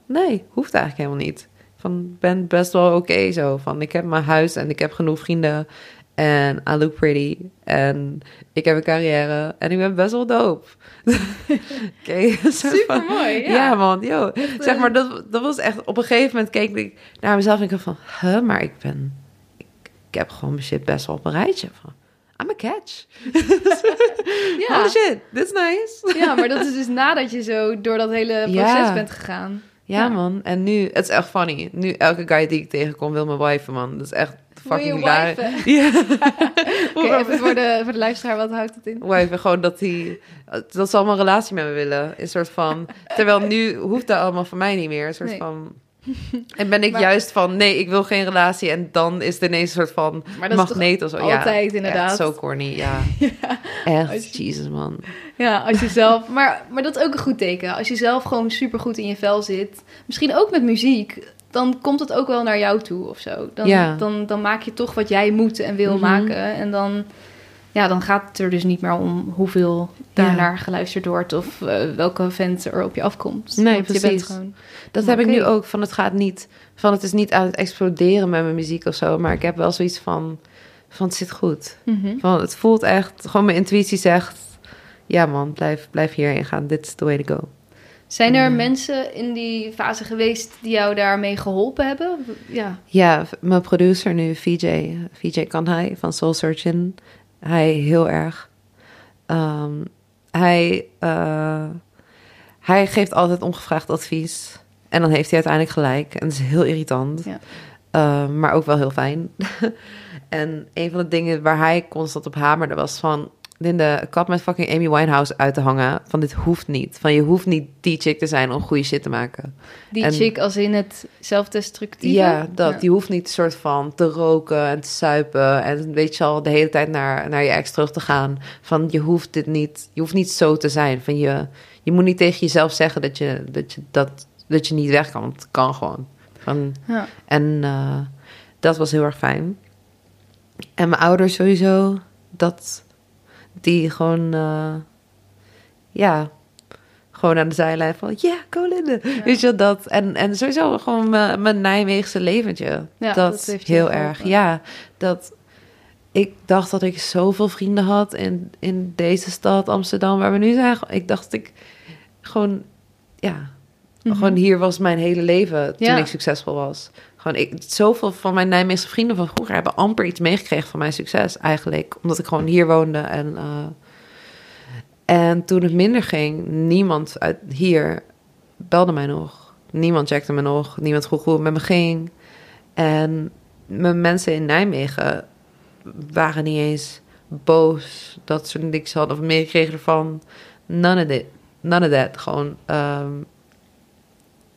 nee, hoeft eigenlijk helemaal niet. Van, ben best wel oké zo. Van, ik heb mijn huis en ik heb genoeg vrienden. En I look pretty. En ik heb een carrière. En ik ben best wel dope. Oké, Super mooi. Ja. ja. man, yo. Zeg maar, dat, dat was echt... Op een gegeven moment keek ik naar mezelf en ik dacht van... Huh, maar ik ben... Ik, ik heb gewoon mijn shit best wel op een rijtje. Van, I'm a catch. Ja. Oh shit, that's nice. ja, maar dat is dus nadat je zo door dat hele proces Ja. bent gegaan. Ja, man. En nu, het is echt funny. Nu, elke guy die ik tegenkom wil mijn wife, man. Dat is echt fucking hilarisch. Ja. Oké, even voor de, voor de luisteraar, wat houdt het in? Wife, gewoon dat hij... Dat ze allemaal een relatie met me willen. Een soort van... Terwijl nu hoeft dat allemaal voor mij niet meer. Een soort Nee. van... En ben ik Maar- juist van, nee, ik wil geen relatie. En dan is het ineens een soort van magneet of zo. altijd, ja, inderdaad. Echt zo corny, ja. Echt, je- Jesus man. Ja, als je zelf. Maar, maar dat is ook een goed teken. Als je zelf gewoon supergoed in je vel zit. Misschien ook met muziek. Dan komt het ook wel naar jou toe of zo. Dan, Ja. dan, dan maak je toch wat jij moet en wil Mhm. maken. En dan, ja, dan gaat het er dus niet meer om hoeveel daarnaar geluisterd wordt. Of eh, welke vent er op je afkomt. Nee, Want Je bent precies. gewoon, Dat Maar heb ik nu ook. Van het gaat niet, van het is niet aan het exploderen met mijn muziek of zo. Maar ik heb wel zoiets van, van het zit goed. Mhm. Van het voelt echt, gewoon mijn intuïtie zegt, ja man, blijf, blijf hierin gaan. Dit is the way to go. Zijn er Ja. mensen in die fase geweest die jou daarmee geholpen hebben? Ja. Ja, mijn producer nu, VJ, VJ Kanhai van Soul Surgeon. Hij heel erg. Ehm, hij, eh, hij geeft altijd ongevraagd advies. En dan heeft hij uiteindelijk gelijk. En dat is heel irritant. Ja. Ehm, maar ook wel heel fijn. en een van de dingen waar hij constant op hamerde was van... Linde, kap met fucking Amy Winehouse uit te hangen. Van dit hoeft niet. Van je hoeft niet die chick te zijn om goede shit te maken. Die En- chick als in het zelfdestructieve? Ja, dat. Ja. Die hoeft niet soort van te roken en te suipen. En weet je al, de hele tijd naar, naar je ex terug te gaan. Van je hoeft dit niet, je hoeft niet zo te zijn. Van je, je moet niet tegen jezelf zeggen dat je, dat, je, dat, dat je niet weg kan. Want het kan gewoon. Van, Ja. en eh, dat was heel erg fijn. En mijn ouders sowieso, dat die gewoon, eh, ja, gewoon aan de zijlijn van, ja, go Linde. Ja. Weet je dat? En, en sowieso gewoon mijn, mijn Nijmeegse leventje. Ja, dat, dat heeft je heel geholpen. erg, ja. Dat ik dacht dat ik zoveel vrienden had in, in deze stad, Amsterdam, waar we nu zijn. Ik dacht dat ik gewoon, ja, Mhm. gewoon hier was mijn hele leven toen Ja. ik succesvol was. Gewoon ik, zoveel van mijn Nijmeegse vrienden van vroeger hebben amper iets meegekregen van mijn succes eigenlijk. Omdat ik gewoon hier woonde. En, eh, en toen het minder ging, niemand uit hier belde mij nog. Niemand checkte me nog. Niemand vroeg hoe het met me ging. En mijn mensen in Nijmegen waren niet eens boos dat ze niks hadden of meegekregen ervan. None of it. None of that. Gewoon. ehm,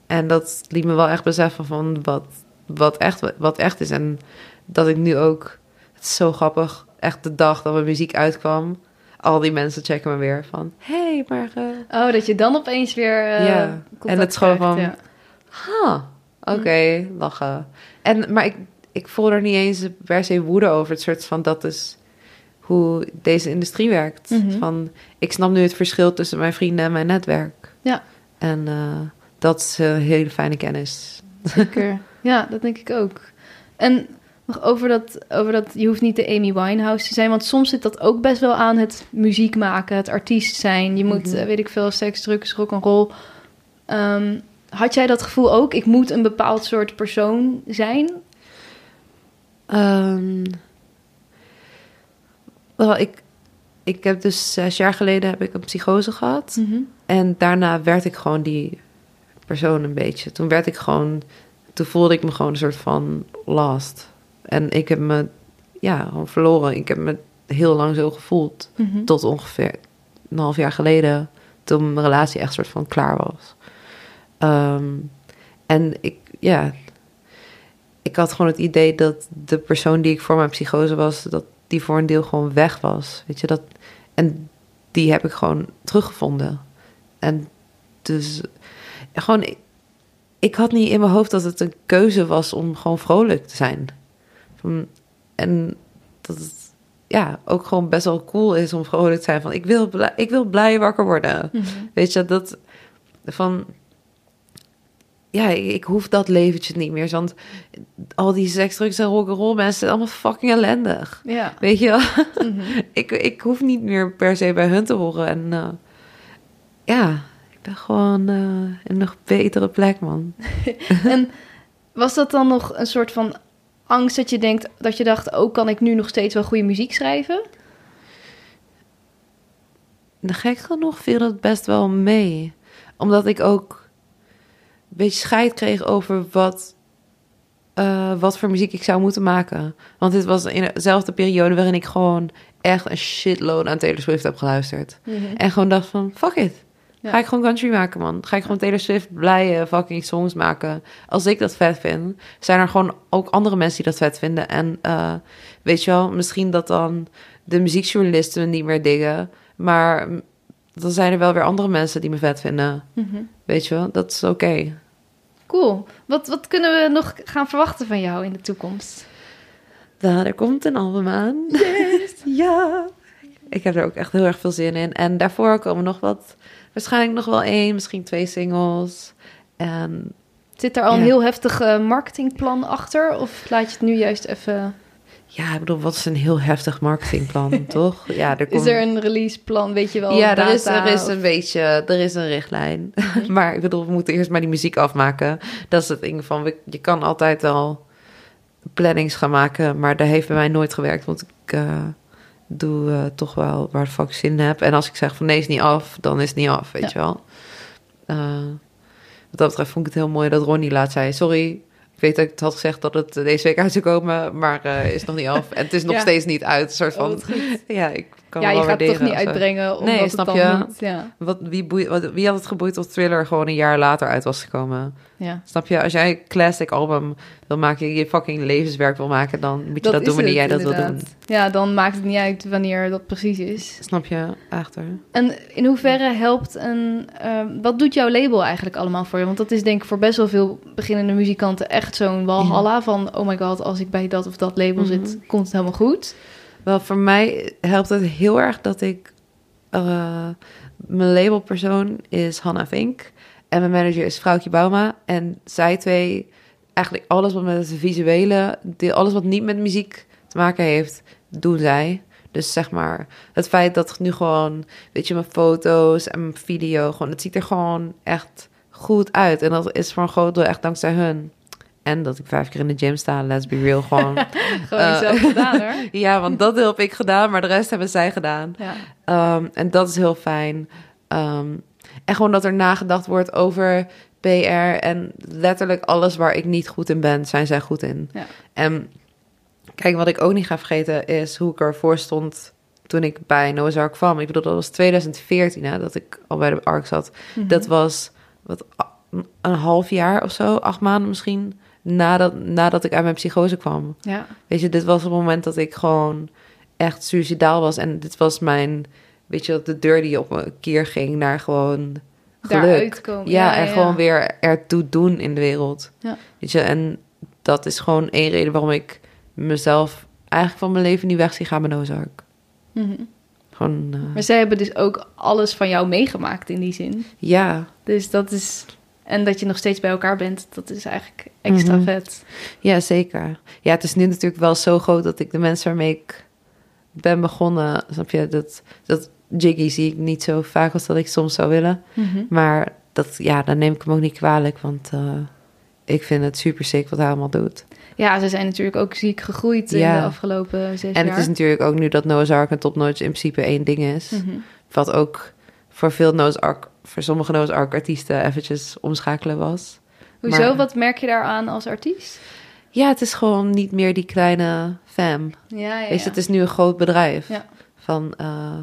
en dat liet me wel echt beseffen van wat, wat, echt, wat echt is. En dat ik nu ook, het is zo grappig, echt de dag dat mijn muziek uitkwam, al die mensen checken me weer van, hey, maar, eh, Oh, dat je dan opeens weer. Ja, contact en het is gewoon van- ja. ha, oké, lachen. En, maar ik, ik voel er niet eens per se woede over. Het soort van, dat is hoe deze industrie werkt. Mhm. Van, ik snap nu het verschil tussen mijn vrienden en mijn netwerk. Ja. En eh, dat is een hele fijne kennis. Zeker. Ja, dat denk ik ook. En nog over dat, over dat, je hoeft niet de Amy Winehouse te zijn, want soms zit dat ook best wel aan het muziek maken, het artiest zijn. Je moet, Mhm. eh, weet ik veel, seks, drugs, rock and roll. Ehm, had jij dat gevoel ook? Ik moet een bepaald soort persoon zijn? Wel, ik, ik heb dus zes jaar geleden heb ik een psychose gehad. En daarna werd ik gewoon die persoon een beetje. Toen werd ik gewoon, toen voelde ik me gewoon een soort van lost. En ik heb me, ja, gewoon verloren. Ik heb me heel lang zo gevoeld. Mhm. Tot ongeveer een half jaar geleden, toen mijn relatie echt soort van klaar was. Ehm, en ik, ja, ik had gewoon het idee dat de persoon die ik voor mijn psychose was, dat die voor een deel gewoon weg was. Weet je dat? En die heb ik gewoon teruggevonden. En dus gewoon, ik, had niet in mijn hoofd dat het een keuze was om gewoon vrolijk te zijn. Van, en dat het ja, ook gewoon best wel cool is om vrolijk te zijn. Van ik wil blij, ik wil blij wakker worden. Mhm. Weet je, dat van. Ja, ik, ik hoef dat leventje niet meer. Want al die seks, drugs en rock'n'roll mensen zijn allemaal fucking ellendig. Ja. Weet je wel? Mhm. ik, ik hoef niet meer per se bij hun te horen. En eh, ja, ben gewoon in een nog betere plek, man. En was dat dan nog een soort van angst dat je denkt, dat je dacht, oh, kan ik nu nog steeds wel goede muziek schrijven? En gek genoeg viel dat best wel mee. Omdat ik ook een beetje scheid kreeg over wat, eh, wat voor muziek ik zou moeten maken. Want dit was in dezelfde periode waarin ik gewoon echt een shitload aan Taylor Swift heb geluisterd. En gewoon dacht van, fuck it. Ja. Ga ik gewoon country maken, man. Ga ik gewoon Taylor Swift blije fucking songs maken. Als ik dat vet vind, zijn er gewoon ook andere mensen die dat vet vinden. En eh, weet je wel, misschien dat dan de muziekjournalisten me niet meer diggen. Maar dan zijn er wel weer andere mensen die me vet vinden. Mhm. Weet je wel, dat is oké. Cool. Wat, wat kunnen we nog gaan verwachten van jou in de toekomst? Daar er komt een album aan. ja. Ik heb er ook echt heel erg veel zin in. En daarvoor komen nog wat, waarschijnlijk nog wel één, misschien twee singles. En Zit er al een Ja. heel heftig eh, marketingplan achter? Of laat je het nu juist even... ja, ik bedoel, wat is een heel heftig marketingplan, toch? Ja, er Is komt... er een releaseplan, weet je wel? ja, er is, er is of- een beetje, er is een richtlijn. maar ik bedoel, we moeten eerst maar die muziek afmaken. Dat is het ding van, je kan altijd al plannings gaan maken, maar dat heeft bij mij nooit gewerkt, want ik eh, doe toch wel waar de ik zin in heb. En als ik zeg van nee, is niet af, dan is het niet af, weet Ja. je wel. Eh, wat dat betreft vond ik het heel mooi dat Ronnie laat zei, sorry, ik weet dat ik het had gezegd dat het deze week uit zou komen, maar eh, is nog niet af. En het is nog Ja. steeds niet uit, een soort Oh, van... ja, ik kan Ja, wel je gaat het toch niet uitbrengen omdat Nee, het snap dan je? niet... Ja, Wat, wie, boeit, wat, wie had het geboeid of Thriller gewoon een jaar later uit was gekomen? ja. Snap je? Als jij een classic album wil maken, je fucking levenswerk wil maken, dan moet je dat, doen wanneer jij het dat wil doen. Ja, dan maakt het niet uit wanneer dat precies is. Snap je? Achter. En in hoeverre helpt een... ehm, wat doet jouw label eigenlijk allemaal voor je? Want dat is denk ik voor best wel veel beginnende muzikanten echt zo'n walhalla van... oh my god, als ik bij dat of dat label Mhm. zit, komt het helemaal goed. Wel, voor mij helpt het heel erg dat ik... eh, mijn labelpersoon is Hanna Vink. En mijn manager is Vrouwtje Bauma. En zij twee, eigenlijk alles wat met het visuele... alles wat niet met muziek te maken heeft, doen zij. Dus zeg maar, het feit dat nu gewoon... weet je, mijn foto's en mijn video... gewoon, het ziet er gewoon echt goed uit. En dat is voor een groot deel echt dankzij hun. En dat ik vijf keer in de gym sta, let's be real, gewoon... Gewoon zelf gedaan hoor. ja, want dat heb ik gedaan, maar de rest hebben zij gedaan. Ja. Ehm, en dat is heel fijn. Ehm, en gewoon dat er nagedacht wordt over PR en letterlijk alles waar ik niet goed in ben, zijn zij goed in. Ja. En kijk, wat ik ook niet ga vergeten is hoe ik ervoor stond toen ik bij Noah's Ark kwam. Ik bedoel, dat was 2014 hè, dat ik al bij de Ark zat. Mhm. Dat was wat, een half jaar of zo, acht maanden misschien, nadat, nadat ik uit mijn psychose kwam. Ja. Weet je, dit was het moment dat ik gewoon echt suicidaal was. En dit was mijn, weet je, de deur die op een keer ging naar gewoon geluk. Komen. Ja, en gewoon weer ertoe doen in de wereld. Ja. Weet je, en dat is gewoon één reden waarom ik mezelf eigenlijk van mijn leven niet weg zie gaan bij Noah's Ark. Mhm. Gewoon, eh, Maar zij hebben dus ook alles van jou meegemaakt in die zin. ja, Dus dat is... En dat je nog steeds bij elkaar bent, dat is eigenlijk extra Mhm. vet. ja, zeker. Ja, het is nu natuurlijk wel zo groot dat ik de mensen waarmee ik ben begonnen, snap je, dat, dat Jiggy zie ik niet zo vaak als dat ik soms zou willen. Mhm. Maar dat, ja, dan neem ik hem ook niet kwalijk, want eh, ik vind het super sick wat hij allemaal doet. Ja, ze zijn natuurlijk ook ziek gegroeid in de afgelopen zes En jaar. het is natuurlijk ook nu dat Noah's Ark en Top Notch in principe één ding is. Mhm. Wat ook voor veel Noah's Ark, voor sommige Ark artiesten eventjes omschakelen was. Hoezo? Maar- Wat merk je daaraan als artiest? Ja, het is gewoon niet meer die kleine fam. Ja, ja, Weet je, het is nu een groot bedrijf. Ja. Van, eh,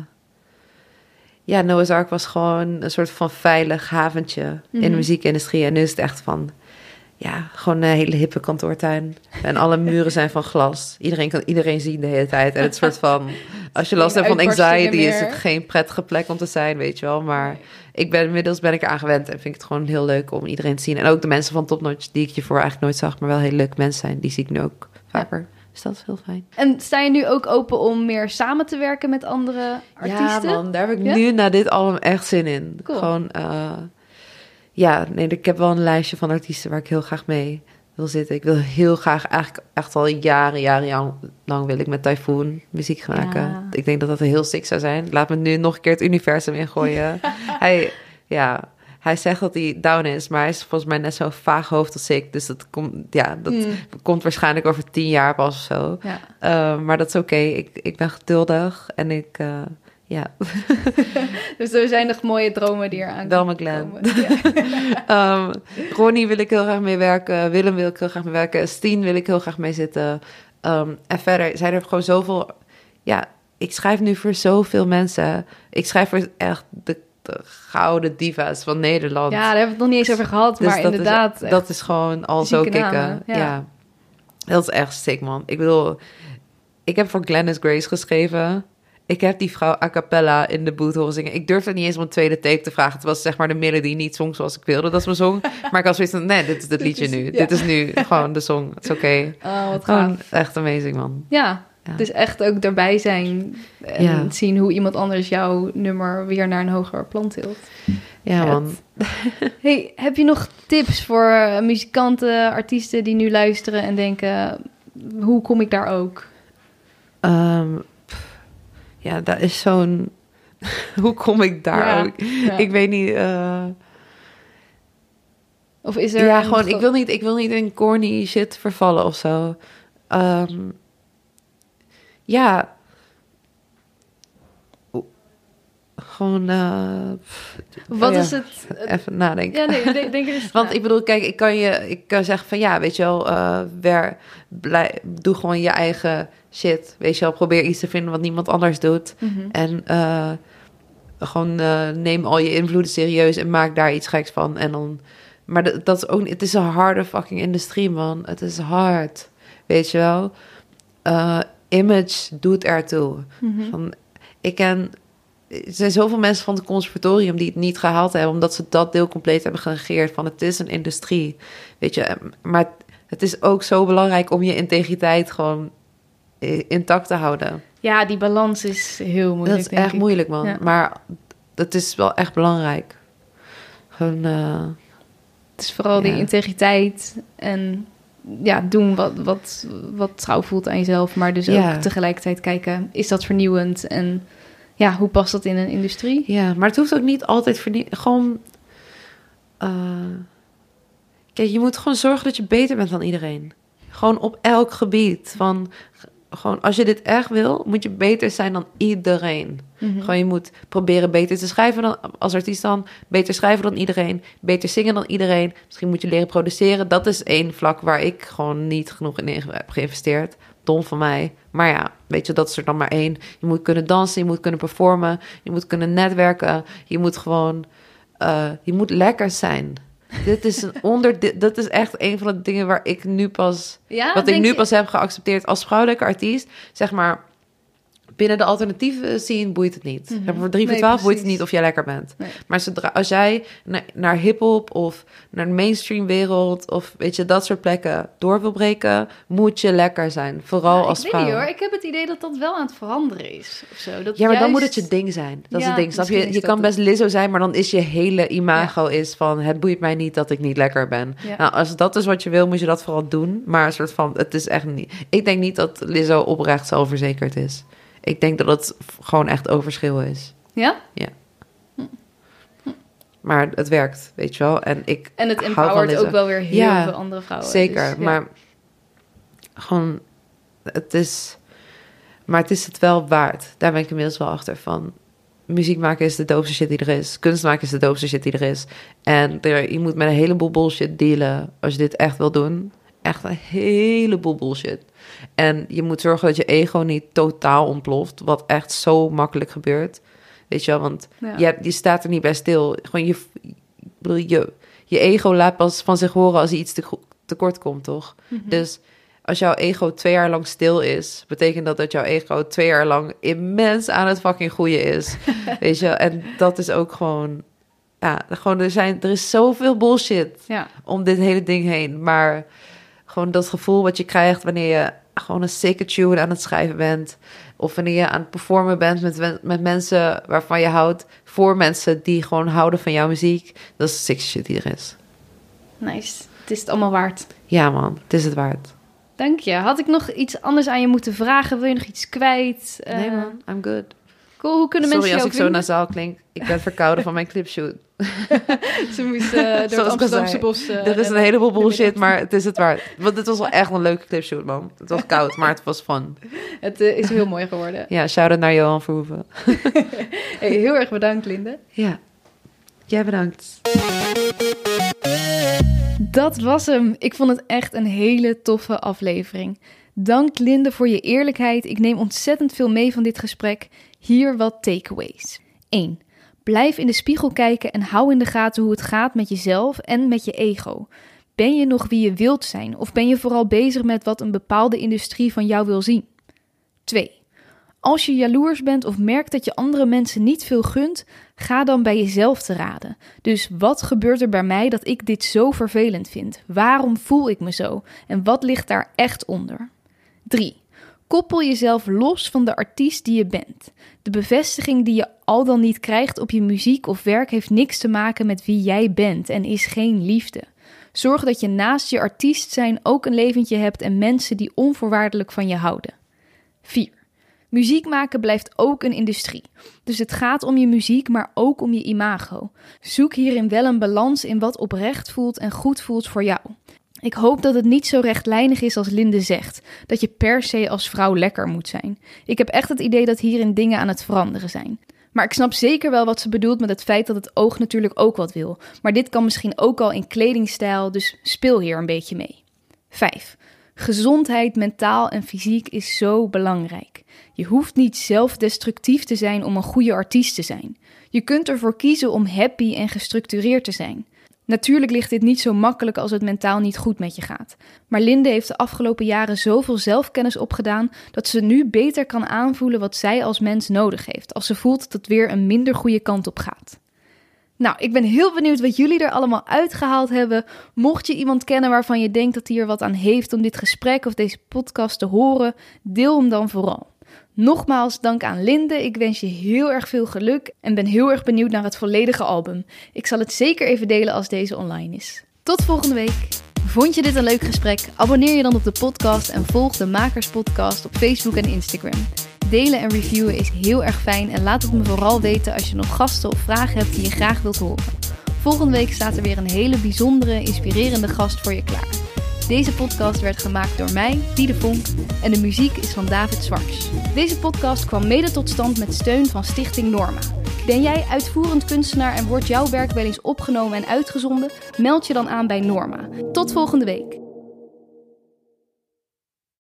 ja, Noah's Ark was gewoon een soort van veilig haventje in Mhm. de muziekindustrie. En nu is het echt van, ja, gewoon een hele hippe kantoortuin. En alle muren zijn van glas. Iedereen kan iedereen zien de hele tijd. En het soort van, als je last hebt van anxiety, is het geen prettige plek om te zijn, weet je wel. Maar ik ben inmiddels ben ik eraan gewend en vind ik het gewoon heel leuk om iedereen te zien. En ook de mensen van Top Notch, die ik je voor eigenlijk nooit zag, maar wel heel leuke mensen zijn, die zie ik nu ook vaker. Dus dat is heel fijn. En sta je nu ook open om meer samen te werken met andere artiesten? Ja, man, daar heb ik Ja? nu na dit album echt zin in. Cool. Gewoon, eh, ja, nee, ik heb wel een lijstje van artiesten waar ik heel graag mee wil zitten. Ik wil heel graag, eigenlijk echt al jaren, jaren lang, wil ik met Typhoon muziek gaan Ja. maken. Ik denk dat dat heel sick zou zijn. Laat me nu nog een keer het universum ingooien. hij, ja, hij zegt dat hij down is, maar hij is volgens mij net zo vaag hoofd als ik. Dus dat komt, ja, dat Mm, komt waarschijnlijk over tien jaar pas of zo. ja. Eh, maar dat is oké. Ik, ik ben geduldig en ik, eh, ja, Dus er zijn nog mooie dromen die eraan Wel komen. Ja. Ehm, Ronnie wil ik heel graag mee werken. Willem wil ik heel graag mee werken. Steen wil ik heel graag mee zitten. Ehm, en verder zijn er gewoon zoveel... Ja, ik schrijf nu voor zoveel mensen. Ik schrijf voor echt de de gouden diva's van Nederland. Ja, daar hebben we het nog niet eens over gehad, Dus maar dat inderdaad. Is, dat is gewoon al zo kicken. namen, ja. ja. Dat is echt sick, man. Ik bedoel, ik heb voor Glennis Grace geschreven. Ik heb die vrouw a cappella in de boot horen zingen. Ik durfde niet eens om een tweede take te vragen. Het was zeg maar de melodie niet zong zoals ik wilde dat ze me zong. Maar ik had zoiets van, nee, dit is het liedje nu. ja. Dit is nu gewoon de song. Het is oké. Oh, wat Gewoon gaaf. echt amazing, man. Ja, Ja. dus echt ook daarbij zijn en Ja. zien hoe iemand anders jouw nummer weer naar een hoger plan tilt. Ja, man. Hey, heb je nog tips voor eh, muzikanten, artiesten die nu luisteren en denken, hoe kom ik daar ook? Pff, ja, dat is zo'n... Hoe kom ik daar Ja, ook? ja. Ik weet niet... eh, Of is er Ja, gewoon, ik wil, niet, ik wil niet in corny shit vervallen of zo. Ehm, ja. Gewoon, eh, pff, Wat ja, is het? even nadenken. Ja, nee, denk, denk eens Want ik bedoel, kijk, ik kan je ik kan zeggen van ja, weet je wel, wer, blij, doe gewoon je eigen shit. Weet je wel, probeer iets te vinden wat niemand anders doet. Mhm. En eh, gewoon neem al je invloeden serieus en maak daar iets geks van. En dan, maar dat, dat is ook het is een harde fucking industrie, man. Het is hard, weet je wel. Image doet ertoe. Mhm. Van, ik ken, er zijn zoveel mensen van het conservatorium die het niet gehaald hebben, omdat ze dat deel compleet hebben genegeerd. Van het is een industrie, weet je. Maar het is ook zo belangrijk om je integriteit gewoon eh, intact te houden. Ja, die balans is heel moeilijk. Dat is echt ik. moeilijk, man. Ja. Maar dat is wel echt belangrijk. Gewoon, eh, Het is vooral die integriteit en ja, doen wat, wat, wat trouw voelt aan jezelf, maar dus Ja. ook tegelijkertijd kijken, is dat vernieuwend en ja, hoe past dat in een industrie? ja, maar het hoeft ook niet altijd vernie- Gewoon. eh, kijk, je moet gewoon zorgen dat je beter bent dan iedereen. Gewoon op elk gebied. Van, gewoon, als je dit echt wil, moet je beter zijn dan iedereen. Mhm. Gewoon, je moet proberen beter te schrijven dan als artiest dan. Beter schrijven dan iedereen. Beter zingen dan iedereen. Misschien moet je leren produceren. Dat is één vlak waar ik gewoon niet genoeg in heb geïnvesteerd. Dom van mij. Maar ja, weet je, dat is er dan maar één. Je moet kunnen dansen, je moet kunnen performen. Je moet kunnen netwerken. Je moet gewoon... eh, je moet lekker zijn. Dit is een onder... dit- Dat is echt een van de dingen waar ik nu pas Ja, wat ik nu je- pas heb geaccepteerd als vrouwelijke artiest, zeg maar, binnen de alternatieve scene boeit het niet. Zeg maar, voor 3 voor Nee, 12 boeit het niet of jij lekker bent. Nee. Maar zodra, als jij naar, naar hip-hop of naar de mainstream wereld of weet je, dat soort plekken door wil breken, moet je lekker zijn. Vooral Nou, als ik weet vrouw. niet hoor, ik heb het idee dat dat wel aan het veranderen is. Of zo. Dat Ja, maar dan moet het je ding zijn. Dat is het ding. Snap je? Je kan best Lizzo zijn, maar dan is je hele imago is van... het boeit mij niet dat ik niet lekker ben. Ja. Nou, als dat is wat je wil, moet je dat vooral doen. Maar een soort van, het is echt niet... Ik denk niet dat Lizzo oprecht zelfverzekerd is. Ik denk dat het gewoon echt overschil is. Ja? Maar het werkt, weet je wel. En ik En het empowert ook wel weer heel Ja, veel andere vrouwen. Zeker, dus, ja. maar gewoon, het is, maar het is het wel waard. Daar ben ik inmiddels wel achter van. Muziek maken is de doopste shit die er is. Kunst maken is de doopste shit die er is. En er, je moet met een heleboel bullshit dealen als je dit echt wil doen. Echt een heleboel bullshit. En je moet zorgen dat je ego niet totaal ontploft. Wat echt zo makkelijk gebeurt. Weet je wel, want Ja. je, hebt- je staat er niet bij stil. Gewoon je, je, je ego laat pas van zich horen als hij iets te, tekort komt, toch? Mhm. Dus als jouw ego twee jaar lang stil is, betekent dat dat jouw ego twee jaar lang immens aan het fucking groeien is. Weet je, en dat is ook gewoon, ja, gewoon er, zijn, er is zoveel bullshit Ja. om dit hele ding heen. Maar gewoon dat gevoel wat je krijgt wanneer je gewoon een sikke tune aan het schrijven bent. Of wanneer je aan het performen bent met, met mensen waarvan je houdt. Voor mensen die gewoon houden van jouw muziek. Dat is sick shit die er is. Nice. Het is het allemaal waard. Ja man, het is het waard. Dank je. Had ik nog iets anders aan je moeten vragen? Wil je nog iets kwijt? Nee Eh, man, I'm good. Cool. Hoe kunnen Sorry mensen als jou ik zo nasaal klink. Ik ben verkouden van mijn clipshoot. Ze moest eh, door het Zoals al Amsterdamse bos. eh, er is een heleboel bullshit, maar het is het waard. Want het was wel echt een leuke clipshoot, man. Het was koud, maar het was fun. Het eh, is heel mooi geworden. Ja, shout-out naar Johan Verhoeven. Hey, heel erg bedankt, Linde. Ja, jij bedankt. Dat was hem. Ik vond het echt een hele toffe aflevering. Dank Linde voor je eerlijkheid. Ik neem ontzettend veel mee van dit gesprek. Hier wat takeaways. 1. Blijf in de spiegel kijken en hou in de gaten hoe het gaat met jezelf en met je ego. Ben je nog wie je wilt zijn of ben je vooral bezig met wat een bepaalde industrie van jou wil zien? 2. Als je jaloers bent of merkt dat je andere mensen niet veel gunt, ga dan bij jezelf te raden. Dus wat gebeurt er bij mij dat ik dit zo vervelend vind? Waarom voel ik me zo? En wat ligt daar echt onder? 3. Koppel jezelf los van de artiest die je bent. De bevestiging die je al dan niet krijgt op je muziek of werk heeft niks te maken met wie jij bent en is geen liefde. Zorg dat je naast je artiest zijn ook een leventje hebt en mensen die onvoorwaardelijk van je houden. 4. Muziek maken blijft ook een industrie. Dus het gaat om je muziek, maar ook om je imago. Zoek hierin wel een balans in wat oprecht voelt en goed voelt voor jou. Ik hoop dat het niet zo rechtlijnig is als Linde zegt, dat je per se als vrouw lekker moet zijn. Ik heb echt het idee dat hierin dingen aan het veranderen zijn. Maar ik snap zeker wel wat ze bedoelt met het feit dat het oog natuurlijk ook wat wil. Maar dit kan misschien ook al in kledingstijl, dus speel hier een beetje mee. 5. Gezondheid, mentaal en fysiek is zo belangrijk. Je hoeft niet zelfdestructief te zijn om een goede artiest te zijn. Je kunt ervoor kiezen om happy en gestructureerd te zijn. Natuurlijk ligt dit niet zo makkelijk als het mentaal niet goed met je gaat. Maar Linde heeft de afgelopen jaren zoveel zelfkennis opgedaan dat ze nu beter kan aanvoelen wat zij als mens nodig heeft, als ze voelt dat het weer een minder goede kant op gaat. Nou, ik ben heel benieuwd wat jullie er allemaal uitgehaald hebben. Mocht je iemand kennen waarvan je denkt dat hij er wat aan heeft om dit gesprek of deze podcast te horen, deel hem dan vooral. Nogmaals dank aan Linde. Ik wens je heel erg veel geluk en ben heel erg benieuwd naar het volledige album. Ik zal het zeker even delen als deze online is. Tot volgende week. Vond je dit een leuk gesprek? Abonneer je dan op de podcast en volg de Makers Podcast op Facebook en Instagram. Delen en reviewen is heel erg fijn en laat het me vooral weten als je nog gasten of vragen hebt die je graag wilt horen. Volgende week staat er weer een hele bijzondere, inspirerende gast voor je klaar. Deze podcast werd gemaakt door mij, Diede Vonk, en de muziek is van David Zwarts. Deze podcast kwam mede tot stand met steun van Stichting Norma. Ben jij uitvoerend kunstenaar en wordt jouw werk wel eens opgenomen en uitgezonden? Meld je dan aan bij Norma. Tot volgende week.